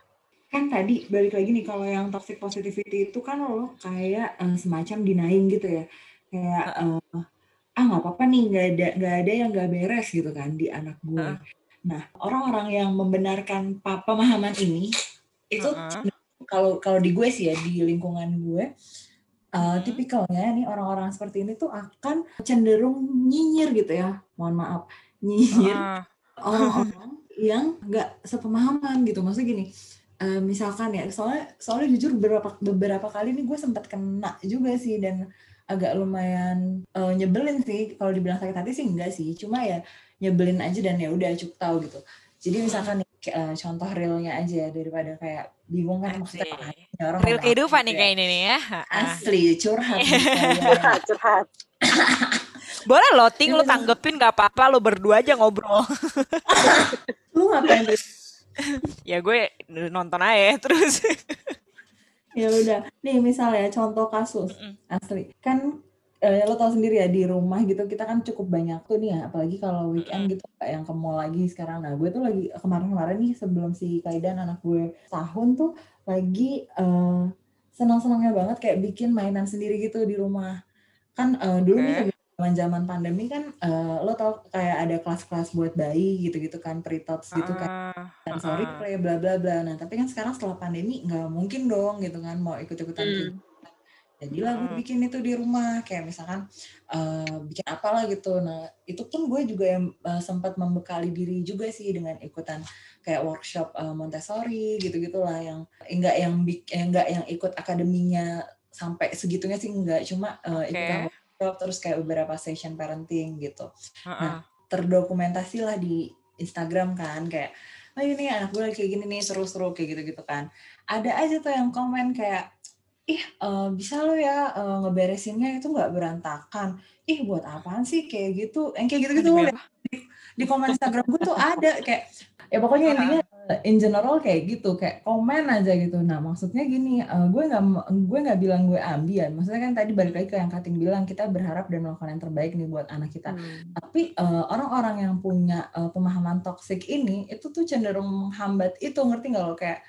kan tadi balik lagi nih kalau yang toxic positivity itu kan lo kayak uh, semacam denying gitu ya kayak uh, ah nggak apa-apa nih nggak ada nggak ada yang nggak beres gitu kan di anak gue uh. nah orang-orang yang membenarkan pemahaman ini itu kalau uh -uh. kalau di gue sih ya di lingkungan gue uh, tipikalnya nih orang-orang seperti ini tuh akan cenderung nyinyir gitu ya. Mohon maaf nyinyir. Orang-orang uh. yang nggak sepemahaman gitu. Maksudnya gini uh, misalkan ya soalnya soalnya jujur beberapa beberapa kali nih gue sempat kena juga sih dan agak lumayan uh, nyebelin sih. Kalau dibilang sakit hati sih enggak sih. Cuma ya nyebelin aja dan ya udah cukup tahu gitu. Jadi misalkan nih uh, contoh realnya aja daripada kayak bingung kan maksudnya orang real kehidupan nih kayak ini nih ya asli curhat curhat curhat. Boleh lo ting lo tanggepin gak apa-apa lo berdua aja ngobrol. Lu ngapain ya gue nonton aja terus. Ya udah nih misalnya contoh kasus asli. Kan eh, lo tau sendiri ya di rumah gitu kita kan cukup banyak tuh nih ya apalagi kalau weekend gitu kayak yang ke mall lagi sekarang nah gue tuh lagi kemarin-kemarin nih sebelum si Kaidan anak gue tahun tuh lagi uh, senang-senangnya banget kayak bikin mainan sendiri gitu di rumah kan uh, dulu okay. nih zaman-zaman pandemi kan uh, lo tau kayak ada kelas-kelas buat bayi gitu-gitu kan pre-tots gitu kan dan sorry uh. play bla bla bla nah tapi kan sekarang setelah pandemi nggak mungkin dong gitu kan mau ikut-ikutan hmm. Gitu. Jadi lah gue bikin itu di rumah kayak misalkan uh, bikin apalah gitu nah itu pun gue juga yang uh, sempat membekali diri juga sih dengan ikutan kayak workshop uh, Montessori gitu gitulah yang enggak yang enggak yang ikut akademinya sampai segitunya sih enggak cuma uh, okay. ikutan terus kayak beberapa session parenting gitu. Uh-uh. Nah, terdokumentasi lah di Instagram kan kayak oh ini anak gue kayak gini nih seru-seru kayak gitu-gitu kan. Ada aja tuh yang komen kayak ih uh, bisa lo ya uh, ngeberesinnya itu nggak berantakan. Ih buat apaan sih kayak gitu? Yang kayak gitu-gitu di, di komen Instagram gue tuh ada kayak ya pokoknya intinya uh, in general kayak gitu kayak komen aja gitu nah maksudnya gini uh, gue nggak gue nggak bilang gue ambian maksudnya kan tadi balik lagi ke yang Kating bilang kita berharap dan melakukan yang terbaik nih buat anak kita hmm. tapi orang eh, orang-orang yang punya uh, pemahaman toksik ini itu tuh cenderung menghambat itu ngerti nggak lo kayak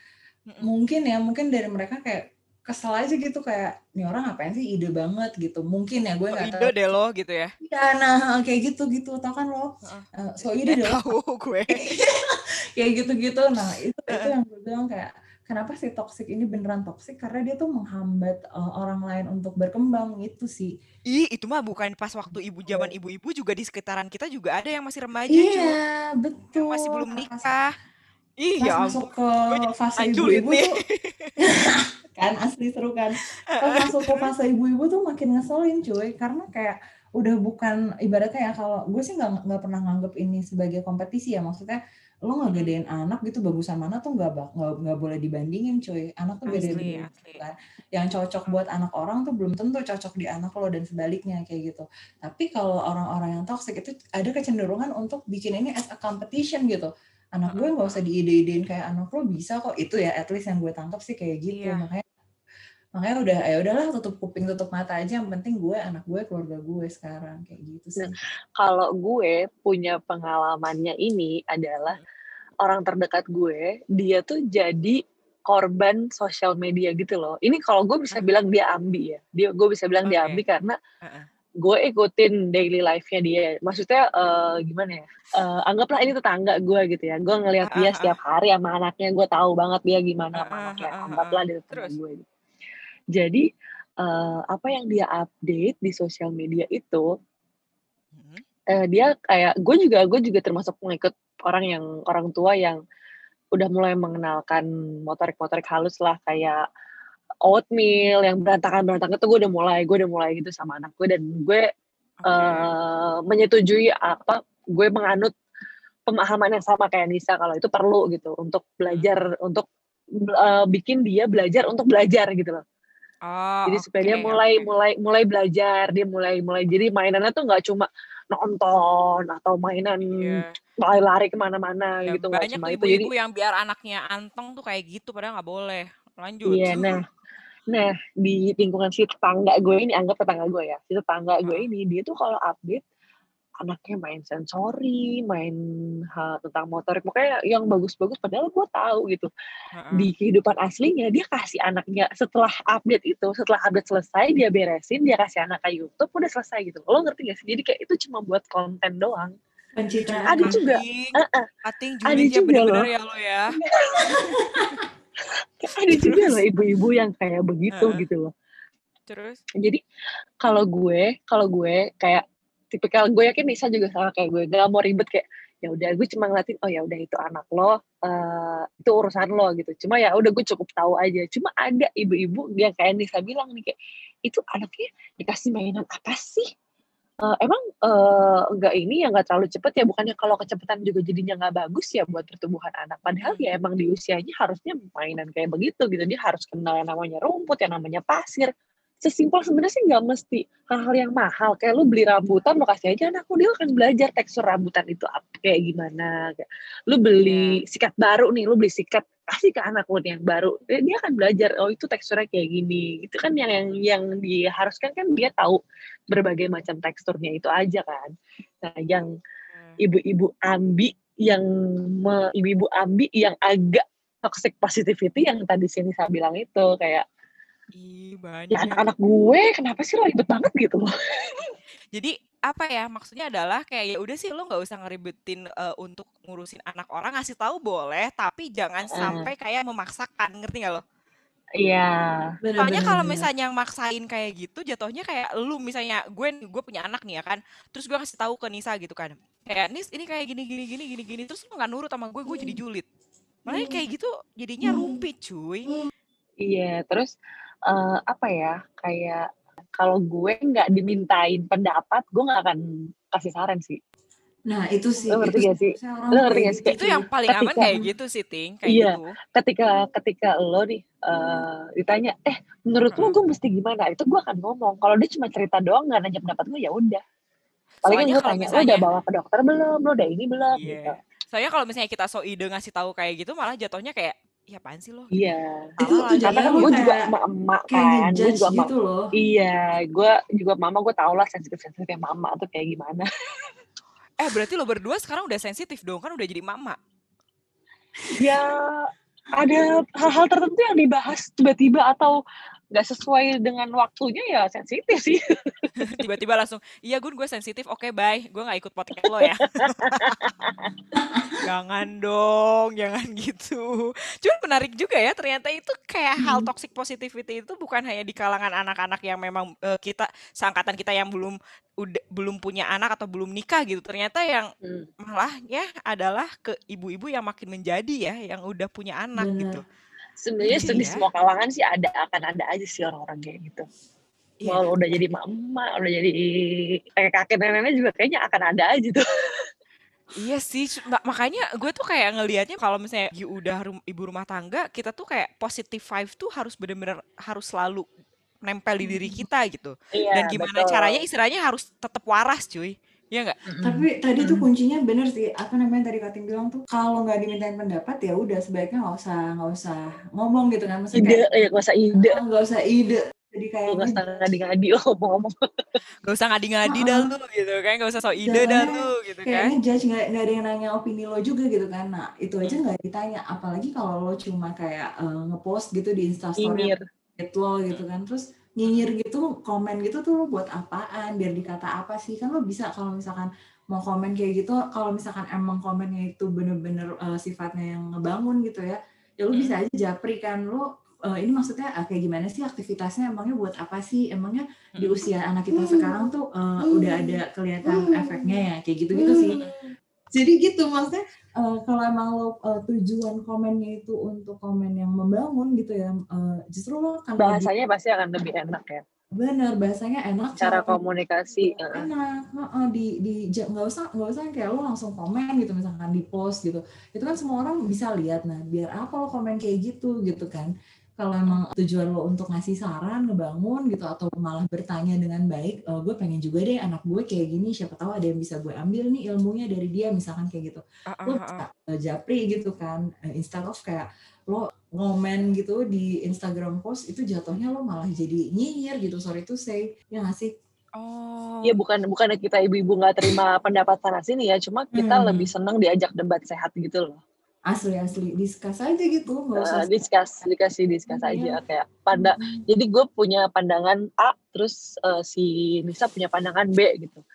hmm. mungkin ya mungkin dari mereka kayak kesel aja gitu kayak ini orang ngapain sih ide banget? Gitu. Mungkin ya gue nggak so tahu. ide deh lo gitu ya? Iya nah kayak gitu gitu. Tau kan lo? Uh, so ide deh tahu gue. Kayak gitu gitu nah itu itu yang gue bilang kayak kenapa sih toxic ini beneran toxic? Karena dia tuh menghambat uh, orang lain untuk berkembang itu sih. Ih itu mah bukan pas waktu ibu zaman ibu-ibu juga di sekitaran kita juga ada yang masih remaja iya cuy. betul. yang masih belum nikah. Ih, ya masuk ke fase ibu-ibu tuh kan asli seru kan. Pas masuk ke fase ibu-ibu tuh makin ngeselin cuy. Karena kayak udah bukan ibaratnya ya kalau gue sih nggak nggak pernah nganggep ini sebagai kompetisi ya. Maksudnya lo nggak gedein anak gitu bagusan mana tuh nggak nggak nggak boleh dibandingin cuy. Anak tuh beda beda kan. Yang cocok buat anak orang tuh belum tentu cocok di anak lo dan sebaliknya kayak gitu. Tapi kalau orang-orang yang toxic itu ada kecenderungan untuk bikin ini as a competition gitu anak gue nggak usah diide-idein kayak anak lo bisa kok itu ya at least yang gue tangkap sih kayak gitu iya. makanya makanya udah ya udahlah tutup kuping tutup mata aja yang penting gue anak gue keluarga gue sekarang kayak gitu sih. Nah, kalau gue punya pengalamannya ini adalah orang terdekat gue dia tuh jadi korban sosial media gitu loh. Ini kalau gue bisa bilang dia ambi ya. Dia gue bisa bilang okay. dia ambi karena. Gue ikutin daily life-nya dia. Maksudnya uh, gimana ya? Uh, anggaplah ini tetangga gue gitu ya. Gue ngelihat dia setiap hari sama anaknya. Gue tahu banget dia gimana sama anaknya. Anggaplah dia tetangga gue. Gitu jadi uh, apa yang dia update di sosial media itu hmm. uh, dia kayak gue juga gue juga termasuk pengikut orang yang orang tua yang udah mulai mengenalkan motorik-motorik halus lah kayak oatmeal yang berantakan berantakan itu gue udah mulai gue udah mulai gitu sama anak gue dan gue okay. uh, menyetujui apa gue menganut pemahaman yang sama kayak Nisa kalau itu perlu gitu untuk belajar hmm. untuk uh, bikin dia belajar untuk belajar gitu loh Oh, jadi supaya okay, dia mulai okay. mulai mulai belajar, dia mulai mulai jadi mainannya tuh nggak cuma nonton atau mainan yeah. lari-lari ke mana-mana yeah, gitu banyak cuma ibu-ibu itu. Jadi yang biar anaknya anteng tuh kayak gitu, padahal nggak boleh. Lanjut. Iya, yeah, nah, nah di lingkungan si tetangga gue ini anggap tetangga gue ya, si tetangga gue ini dia tuh kalau update anaknya main sensori, main hal tentang motorik, pokoknya yang bagus-bagus padahal gue tahu gitu. Heeh. Di kehidupan aslinya dia kasih anaknya setelah update itu, setelah update selesai dia beresin, dia kasih anak ke YouTube udah selesai gitu. Lo ngerti gak sih? Jadi kayak itu cuma buat konten doang. Pencitraan. Ada juga. Cutting, Heeh. cutting Ada julid ya juga bener-bener ya lo ya. Ada juga loh ibu-ibu yang kayak begitu Heeh. gitu loh. Terus? Jadi kalau gue, kalau gue kayak tipikal gue yakin Nisa juga sama kayak gue, gak mau ribet kayak ya udah gue cuma ngeliatin oh ya udah itu anak lo eh, itu urusan lo gitu cuma ya udah gue cukup tahu aja cuma ada ibu-ibu yang kayak Nisa bilang nih kayak itu anaknya dikasih mainan apa sih Eh, emang eh, nggak ini ya nggak terlalu cepet ya? Bukannya kalau kecepatan juga jadinya nggak bagus ya buat pertumbuhan anak? Padahal ya emang di usianya harusnya mainan kayak begitu gitu. Dia harus kenal yang namanya rumput yang namanya pasir. Sesimpel sebenarnya sih nggak mesti hal-hal yang mahal. Kayak lu beli rambutan lo kasih aja anakku dia akan belajar tekstur rambutan itu apa kayak gimana. Kayak lu beli sikat baru nih lu beli sikat kasih ke anak nih yang baru. Dia, akan belajar oh itu teksturnya kayak gini. Itu kan yang yang yang diharuskan kan dia tahu berbagai macam teksturnya itu aja kan. Nah yang Hmm. ibu-ibu ambi yang ibu-ibu ambi yang agak toxic positivity yang tadi sini saya bilang itu kayak Ih, ya banyak. anak-anak gue kenapa sih lo ribet banget gitu loh? Jadi apa ya maksudnya adalah kayak ya udah sih lo nggak usah ngeribetin eh, untuk ngurusin anak orang ngasih tahu boleh tapi jangan Heeh. sampai kayak memaksakan ngerti gak lo? iya Soalnya kalau misalnya yang maksain kayak gitu jatuhnya kayak lu misalnya gue gue punya anak nih ya kan terus gue kasih tahu ke Nisa gitu kan kayak Nis ini kayak gini gini gini gini gini terus lu nggak nurut sama gue gue jadi julid. Malah kayak gitu jadinya rumpi cuy. Iya terus eh, apa ya kayak kalau gue nggak dimintain pendapat gue nggak akan kasih saran sih Nah itu sih. Lo ngerti itu gak sih? Lo ngerti gak sih? itu yang paling aman Ketika- kayak gitu sih ting kayak Iya. gitu ketika ketika lo nih eh, ditanya eh menurut lo gue mesti gimana itu gue akan ngomong kalau dia cuma cerita doang nggak nanya pendapat gue ya udah paling Soalnya gue kalau tanya lo misalnya- udah bawa ke dokter belum lo udah ini belum Iya. gitu soalnya kalau misalnya kita so ide ngasih tahu kayak gitu malah jatuhnya kayak ya apaan sih lo? Iya. Itu tuh karena kan gue juga emak-emak kan gue juga emak gitu loh. iya gue juga mama gue tau lah sensitif sensitifnya mama tuh kayak gimana. Eh berarti lo berdua sekarang udah sensitif dong kan udah jadi mama? Ya ada hal-hal tertentu yang dibahas tiba-tiba atau nggak sesuai dengan waktunya ya sensitif sih. Tiba-tiba langsung iya gun gue sensitif. Oke bye. Gue nggak ikut podcast lo ya. Jangan dong jangan gitu. Cuman menarik juga ya ternyata itu kayak hal Hmm. toxic positivity itu bukan hanya di kalangan anak-anak yang memang eh, kita seangkatan kita yang belum udah belum punya anak atau belum nikah gitu. Ternyata yang Hmm. malah ya adalah ke ibu-ibu yang makin menjadi ya yang udah punya anak Bener. gitu sebenarnya Iya. di semua kalangan sih ada akan ada aja sih orang-orang kayak gitu Iya. Walau udah jadi mama, udah jadi kayak kakek nenek juga kayaknya akan ada aja tuh. Iya sih, makanya gue tuh kayak ngelihatnya kalau misalnya you udah rum- ibu rumah tangga, kita tuh kayak positive vibe tuh harus bener-bener harus selalu nempel di diri kita gitu. Iya, Dan gimana caranya istilahnya harus tetap waras cuy. Iya nggak? Tapi tadi tuh kuncinya bener sih. Apa namanya tadi Kating bilang tuh kalau nggak dimintain pendapat ya udah sebaiknya nggak usah nggak usah ngomong gitu kan. Maksudnya ide, kayak ya gak usah ide, "Ah, nggak usah ide. Jadi kayak gak usah ngadi-ngadi lo ngomong-ngomong. Gak usah ngadi-ngadi dah lu gitu kan, gak usah so ide dah lu gitu kan. kayaknya judge nggak nggak ada yang nanya opini lo juga gitu kan. Nah itu aja nggak ditanya. Apalagi kalau lo cuma kayak eh, ngepost gitu di instastory update lo gitu kan terus nyinyir gitu komen gitu tuh lo buat apaan biar dikata apa sih? Kan lo bisa kalau misalkan mau komen kayak gitu kalau misalkan emang komennya itu bener-bener uh, sifatnya yang ngebangun gitu ya ya lo bisa aja japri kan. Lo uh, ini maksudnya uh, kayak gimana sih aktivitasnya? Emangnya buat apa sih? Emangnya di usia anak kita sekarang tuh uh, udah ada kelihatan efeknya ya? Kayak gitu-gitu sih jadi gitu maksudnya uh, kalau emang lo uh, tujuan komennya itu untuk komen yang membangun gitu ya uh, justru lo akan lebih Bahasanya pasti akan lebih enak ya. bener bahasanya enak Cara komunikasi. eh. enak heeh, di di ja- nggak usah nggak usah kayak lo langsung komen gitu misalkan di post gitu itu kan semua orang bisa lihat nah biar apa lo komen kayak gitu gitu kan kalau emang tujuan lo untuk ngasih saran ngebangun gitu atau malah bertanya dengan baik "Eh, gue pengen juga deh anak gue kayak gini siapa tahu ada yang bisa gue ambil nih ilmunya dari dia misalkan kayak gitu Ah, ah, lo ah, uh, japri gitu kan uh, instead of kayak lo ngomen gitu di Instagram post itu jatuhnya lo malah jadi nyinyir gitu sorry to say ya nggak sih Oh. Ya bukan bukan kita ibu-ibu nggak terima pendapat sana sini ya, cuma kita Hmm. lebih seneng diajak debat sehat gitu loh. Asli asli diskus aja gitu, nggak usah. Eh, discuss, dikasih discuss Iya. aja kayak pada. Mm-mm. Jadi gue punya pandangan A, terus eh, si Nisa punya pandangan B gitu.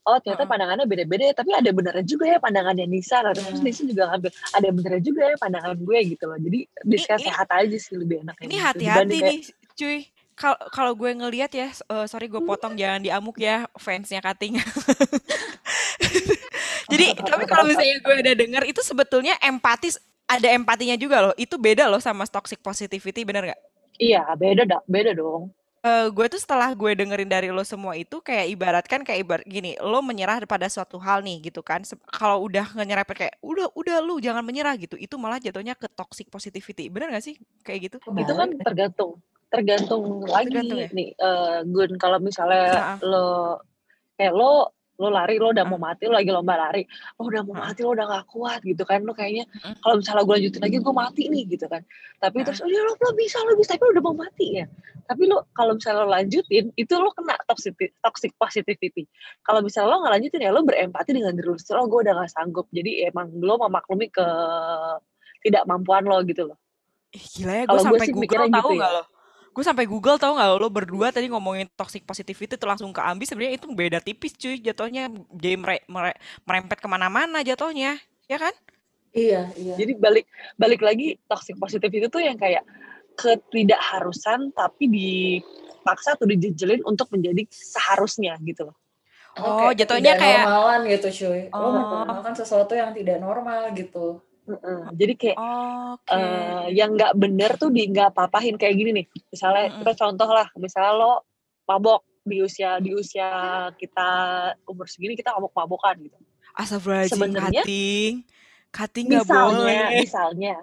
Oh ternyata Heeh. pandangannya beda-beda ya, tapi ada benernya juga ya pandangannya Nisa. Nah, terus Iya. Nisa juga ngambil ada benernya juga ya pandangan gue gitu loh. Jadi discuss ini- sehat aja sih lebih enak. Ini gitu. hati-hati kayak, nih, cuy. Kalau kalau gue ngelihat ya, eh, sorry gue potong jangan diamuk ya fansnya Kating. Jadi tapi kalau misalnya gue ada dengar itu sebetulnya empati ada empatinya juga loh. Itu beda loh sama toxic positivity, bener nggak? Iya beda dah, beda dong. Eh, gue tuh setelah gue dengerin dari lo semua itu kayak ibaratkan kayak ibarat gini, lo menyerah pada suatu hal nih gitu kan. Kalau udah nyerempet kayak udah udah lu jangan menyerah gitu, itu malah jatuhnya ke toxic positivity. Bener gak sih kayak gitu? Kebalik. Itu kan tergantung, tergantung lagi Tergantung ya? nih. eh, Gun kalau misalnya Heeh. lo kayak lo lo lari lo udah mau mati lo lagi lomba lari. Lo udah mau mati lo udah gak kuat gitu kan. Lo kayaknya kalau misalnya gue lanjutin lagi gue mati nih gitu kan. Tapi terus oh ya lo, lo bisa lo bisa tapi lo udah mau mati ya. Tapi lo kalau misalnya lo lanjutin itu lo kena toxic toxic positivity. Kalau misalnya lo nggak lanjutin ya lo berempati dengan diri lo oh gue udah gak sanggup. Jadi emang lo memaklumi ke tidak mampuan lo gitu loh. Ih, gila ya, gue sampai Google tahu gitu ya. lo? Gue sampai Google tahu nggak lo, berdua tadi ngomongin toxic positivity tuh langsung ke Ambi sebenarnya itu beda tipis cuy jatuhnya jadi mere- mere- merempet ke mana-mana jatuhnya, ya kan? Iya, iya. Jadi balik balik lagi toxic positive itu tuh yang kayak ketidakharusan tapi dipaksa atau dijejelin untuk menjadi seharusnya gitu loh. Atau Oh, kayak jatuhnya kayak normalan gitu cuy. Lo Oh. menormalkan sesuatu yang tidak normal gitu. Heeh. Jadi kayak oke. eh, yang nggak bener tuh di nggak papahin kayak gini nih. Misalnya Mm-mm. kita contoh lah, misalnya lo mabok di usia di usia kita umur segini kita mabok-mabokan gitu. Astagfirullahaladzim, Sebenarnya Kating. Kating nggak misalnya boleh. misalnya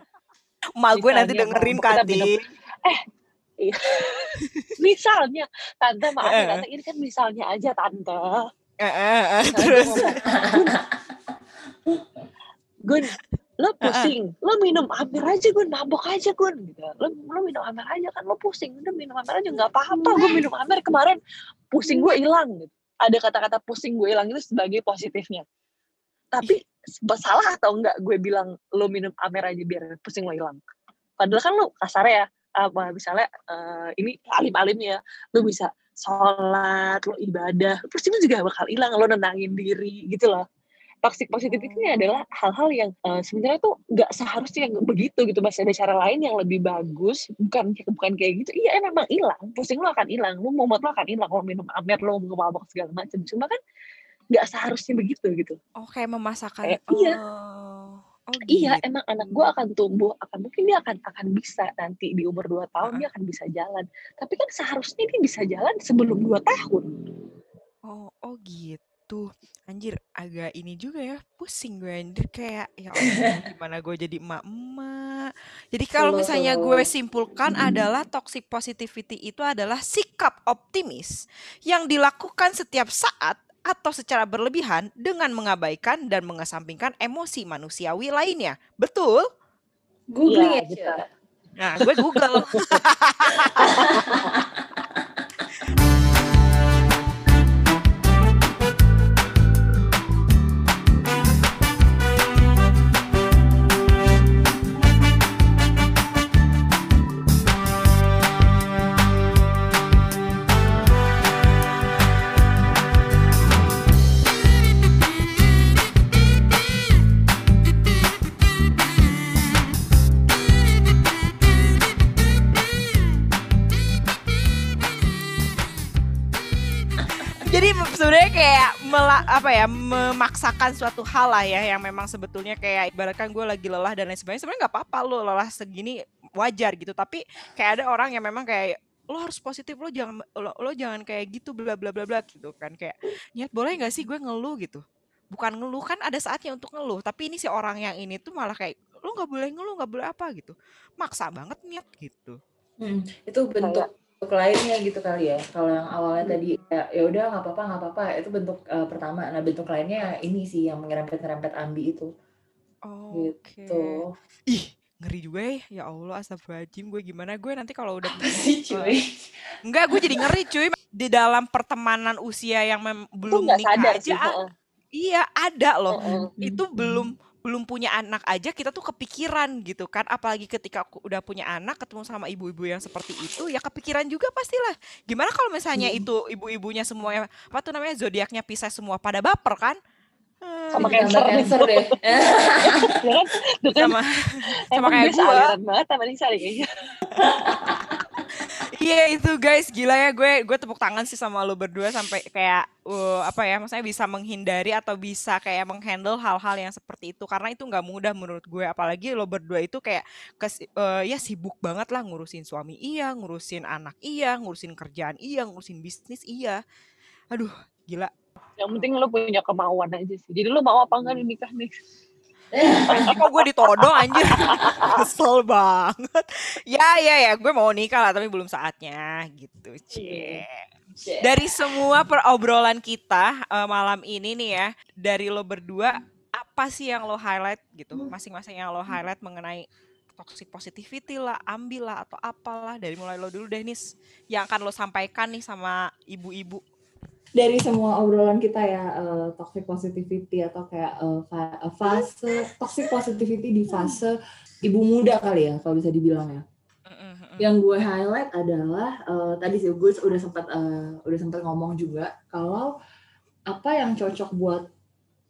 Emak gue nanti dengerin mabok Kating. eh iya. misalnya tante maaf ya Heeh. tante ini kan misalnya aja tante Eh, eh, eh, Terus. Gun lo pusing lo minum amer aja Gun. Mabok aja Gun gitu. Lo lo minum amer aja kan lo pusing. Udah minum amer aja nggak apa-apa. Gue minum amer kemarin pusing gue hilang gitu. Ada kata-kata pusing gue hilang itu sebagai positifnya. Tapi salah atau enggak gue bilang lo minum amer aja biar pusing lo hilang. Padahal kan lo kasar ya apa misalnya eh, ini alim-alim ya lo bisa sholat lo ibadah pusing lo juga bakal hilang lo nenangin diri gitu loh toxic positivity ini adalah hal-hal yang eh, sebenarnya tuh nggak seharusnya yang begitu gitu masih ada cara lain yang lebih bagus bukan bukan kayak gitu. Iya memang hilang. Pusing lo akan hilang. Lo mumet lo akan hilang. Lo minum amer lo mau mabok segala macam cuma kan nggak seharusnya begitu gitu. Oh, kayak memasakkan. kayak iya. Oh, oh iya gitu. emang anak gue akan tumbuh akan mungkin dia akan akan bisa nanti di umur 2 tahun Heeh. dia akan bisa jalan. Tapi kan seharusnya dia bisa jalan sebelum 2 tahun. Oh, oh gitu. Anjir, agak ini juga ya. Pusing gue anjir kayak ya Allah, gimana gue jadi emak-emak. Jadi kalau misalnya gue simpulkan Mm-mm. adalah toxic positivity itu adalah sikap optimis yang dilakukan setiap saat atau secara berlebihan dengan mengabaikan dan mengesampingkan emosi manusiawi lainnya. Betul? Googling Iya, ya, gitu. Cia? Nah, gue Google. memaksakan suatu hal lah ya yang memang sebetulnya kayak ibaratkan gue lagi lelah dan lain sebagainya. Sebenarnya nggak apa-apa lo lelah segini wajar gitu. Tapi kayak ada orang yang memang kayak lo harus positif lo jangan lo, lo jangan kayak gitu bla bla bla bla gitu kan. Kayak niat boleh nggak sih gue ngeluh? gitu. Bukan ngeluh kan ada saatnya untuk ngeluh. Tapi ini si orang yang ini tuh malah kayak lo nggak boleh ngeluh nggak boleh apa gitu. Maksa banget niat gitu. Hmm, itu bentuk bentuk lainnya gitu kali ya. Kalau yang awalnya tadi ya ya udah nggak apa-apa nggak apa-apa itu bentuk eh, pertama. Nah bentuk lainnya ini sih yang menyerempet-nyerempet ambi itu oke gitu. ih ngeri juga ya ya Allah astagfirullahaladzim gue gimana gue nanti kalau udah sih cuy enggak gue jadi ngeri cuy di dalam pertemanan usia yang belum nikah aja sih, uh. iya ada loh uh, uh. itu belum belum punya anak aja kita tuh kepikiran gitu kan apalagi ketika aku udah punya anak ketemu sama ibu-ibu yang seperti itu ya kepikiran juga pastilah gimana kalau misalnya hmm. itu ibu-ibunya semuanya apa tuh namanya zodiaknya pisah semua pada baper kan sama cancer, cancer deh. ya kan? Sama, sama kayak gue. banget sama Nisa. Iya itu guys. Gila ya gue gue tepuk tangan sih sama lo berdua sampai kayak uh, apa ya maksudnya bisa menghindari atau bisa kayak menghandle hal-hal yang seperti itu. Karena itu nggak mudah menurut gue. Apalagi lo berdua itu kayak kes, uh, ya sibuk banget lah ngurusin suami iya ngurusin anak iya ngurusin kerjaan iya ngurusin bisnis iya. Aduh gila. Yang penting lo punya kemauan aja sih. Jadi lo mau apa enggak nikah nih Kok gue ditodong anjir. Kesel banget. Ya ya ya gue mau nikah lah Tapi belum saatnya gitu Cie. Dari semua perobrolan kita uh, malam ini nih ya Dari lo berdua Apa sih yang lo highlight gitu? Masing-masing yang lo highlight mengenai toxic positivity lah, ambil lah atau apalah dari mulai lo dulu deh Nis. Yang akan lo sampaikan nih sama ibu-ibu dari semua obrolan kita ya uh, toxic positivity atau kayak uh, fase toxic positivity di fase ibu muda kali ya kalau bisa dibilang ya. Yang gue highlight adalah uh, tadi sih gue udah sempat uh, udah sempat ngomong juga kalau apa yang cocok buat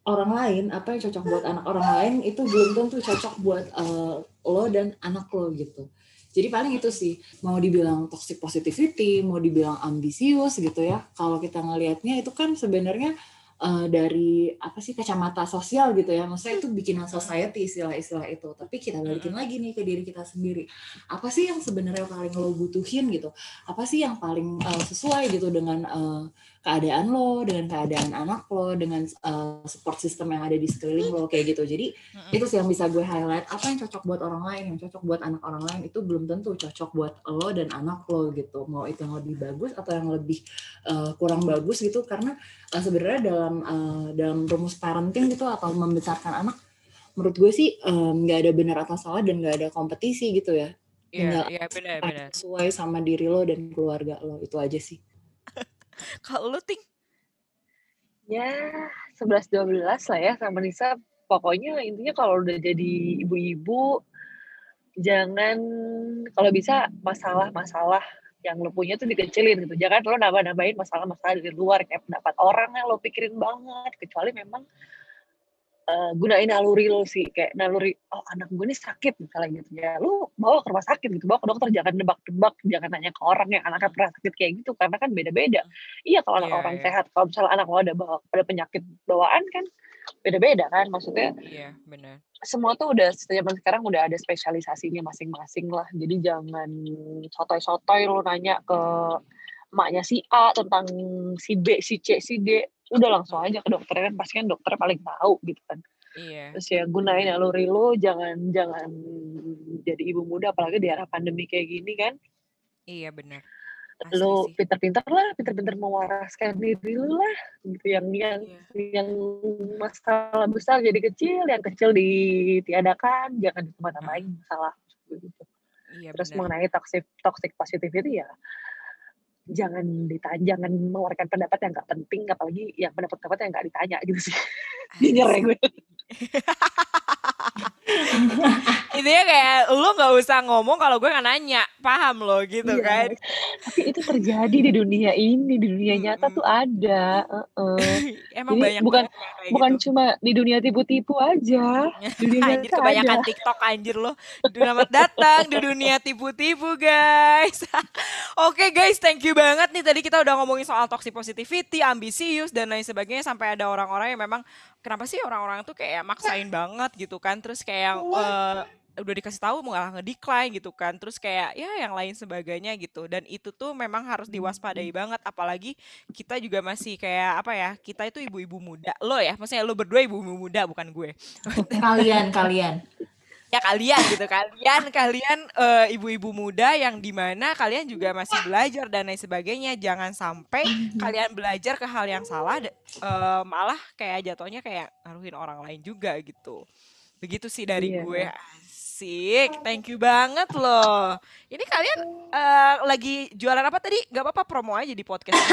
orang lain, apa yang cocok buat anak orang lain itu belum tentu cocok buat uh, lo dan anak lo gitu. Jadi paling itu sih mau dibilang toxic positivity, mau dibilang ambisius gitu ya. Kalau kita ngelihatnya itu kan sebenarnya uh, dari apa sih kacamata sosial gitu ya. Maksudnya itu bikinan society istilah-istilah itu. Tapi kita balikin lagi nih ke diri kita sendiri. Apa sih yang sebenarnya paling lo butuhin gitu? Apa sih yang paling uh, sesuai gitu dengan uh, keadaan lo, dengan keadaan anak lo, dengan uh, support system yang ada di sekeliling lo kayak gitu. Jadi mm-hmm. itu sih yang bisa gue highlight. Apa yang cocok buat orang lain, yang cocok buat anak orang lain itu belum tentu cocok buat lo dan anak lo gitu. Mau itu yang lebih bagus atau yang lebih uh, kurang bagus gitu. Karena uh, sebenarnya dalam uh, dalam rumus parenting gitu atau membesarkan anak, menurut gue sih nggak um, ada benar atau salah dan nggak ada kompetisi gitu ya. Iya, yeah, yeah, benar, benar. Sesuai sama diri lo dan keluarga lo itu aja sih. Kalau lu ting? Ya, 11-12 lah ya sama Nisa. Pokoknya intinya kalau udah jadi ibu-ibu, jangan kalau bisa masalah-masalah yang lo punya tuh dikecilin gitu. Jangan lo nambah-nambahin masalah-masalah dari luar kayak pendapat orang yang lo pikirin banget. Kecuali memang uh, gunain naluri lo sih kayak naluri oh anak gue ini sakit misalnya gitu. Ya lu bawa ke rumah sakit gitu bawa ke dokter jangan nebak-nebak jangan nanya ke orang yang anaknya pernah sakit kayak gitu karena kan beda-beda. Iya kalau anak yeah, orang yeah. sehat kalau misalnya anak lo ada bawa ada penyakit bawaan kan beda-beda kan maksudnya iya yeah, benar. semua tuh udah zaman sekarang udah ada spesialisasinya masing-masing lah. Jadi jangan sotoy-sotoy lo nanya ke emaknya si A tentang si B si C si D udah langsung aja ke dokter kan pasti kan dokter paling tahu gitu kan. Iya. terus ya gunain naluri lo jangan jangan jadi ibu muda apalagi di era pandemi kayak gini kan. Iya benar. Lo pinter-pinter lah pinter-pinter mewaraskan diri lo lah gitu. Yang yang iya. yang masalah besar jadi kecil yang kecil ditiadakan jangan ditambah-tambahin masalah. Gitu iya, terus bener. mengenai toxic toxic positivity ya jangan ditanya jangan mengeluarkan pendapat yang nggak penting apalagi yang pendapat-pendapat yang nggak ditanya gitu sih nyer ya gue. Intinya kayak lu nggak usah ngomong kalau gue nggak nanya. Paham lo gitu iya, kan? Tapi itu terjadi di dunia ini di dunia nyata tuh ada uh -uh. emang Jadi banyak bukan bukan gitu. cuma di dunia tipu-tipu aja di dunia anjir kebanyakan aja. TikTok anjir lo. Selamat datang di dunia tipu-tipu guys. Oke okay, guys thank you banget nih. Tadi kita udah ngomongin soal toxic positivity ambisius dan lain sebagainya. Sampai ada orang-orang yang memang kenapa sih orang-orang tuh kayak maksain banget gitu kan? Terus kayak uh, udah dikasih tahu malah ngedecline gitu kan? Terus kayak ya yang lain sebagainya gitu. Dan itu tuh memang harus diwaspadai banget apalagi kita juga masih kayak apa ya kita itu ibu-ibu muda. Lo ya maksudnya lo berdua ibu-ibu muda bukan gue. Kalian kalian ya kalian gitu kalian kalian uh, ibu-ibu muda yang di mana kalian juga masih belajar dan lain sebagainya jangan sampai kalian belajar ke hal yang salah uh, malah kayak jatuhnya kayak ngaruhin orang lain juga gitu begitu sih dari iya, gue Asik, thank you banget loh. Ini kalian uh, lagi jualan apa tadi? Gak apa-apa promo aja di podcast.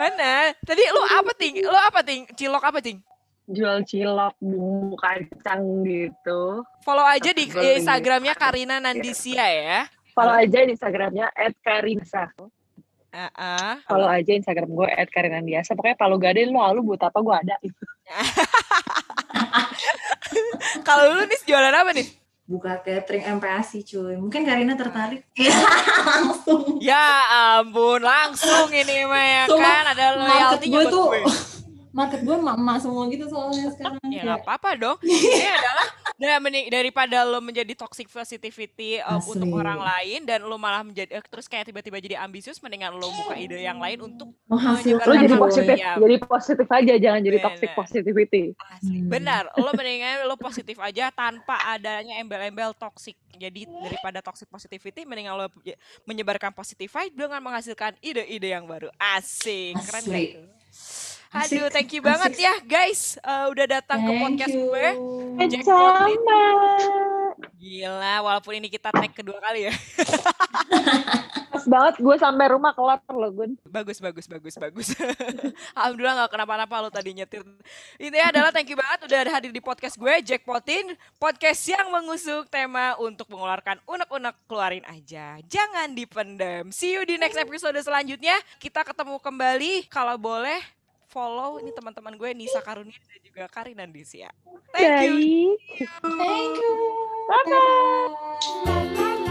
Mana? Tadi lu apa ting? Lu apa ting? Cilok apa ting? Jual cilok bumbu kacang gitu. Follow aja di Instagramnya Karina Nandisia ya. Follow aja di Instagramnya @karinsa. Uh -uh. Follow aja Instagram gue @karinandiasa. Pokoknya kalau gak ada lu lu buat apa gue ada. kalau lu nih jualan apa nih? buka catering MPASI cuy. Mungkin Karina tertarik. Ya, langsung. Ya ampun, langsung ini mah ya kan ada loyalty gue tuh market gue emak-emak semua gitu soalnya sekarang. Ya nggak apa-apa dong. Ini adalah daripada lo menjadi toxic positivity um, untuk orang lain dan lo malah menjadi uh, terus kayak tiba-tiba jadi ambisius, mendingan lo buka ide yang lain untuk menghasilkan. Lo jadi positif, ya. jadi positif aja, jangan jadi toxic positivity. Asli. Hmm. Benar, lo mendingan lo positif aja tanpa adanya embel-embel toxic. Jadi daripada toxic positivity, mendingan lo menyebarkan positif vibe dengan menghasilkan ide-ide yang baru. Asik, keren gak? Aduh, thank you banget ya guys uh, udah datang thank ke podcast you. gue. Sama. Gila, walaupun ini kita tag kedua kali ya. Pas banget gue sampai rumah kelar lo Gun. Bagus, bagus, bagus, bagus. Alhamdulillah gak kenapa-napa lo tadi nyetir. Intinya adalah thank you banget udah hadir di podcast gue, Jackpotin. Podcast yang mengusung tema untuk mengeluarkan unek-unek keluarin aja. Jangan dipendam. See you di next episode selanjutnya. Kita ketemu kembali. Kalau boleh, follow ini teman-teman gue Nisa Karunia dan juga Karina Disia. Thank you. Thank you. Bye bye.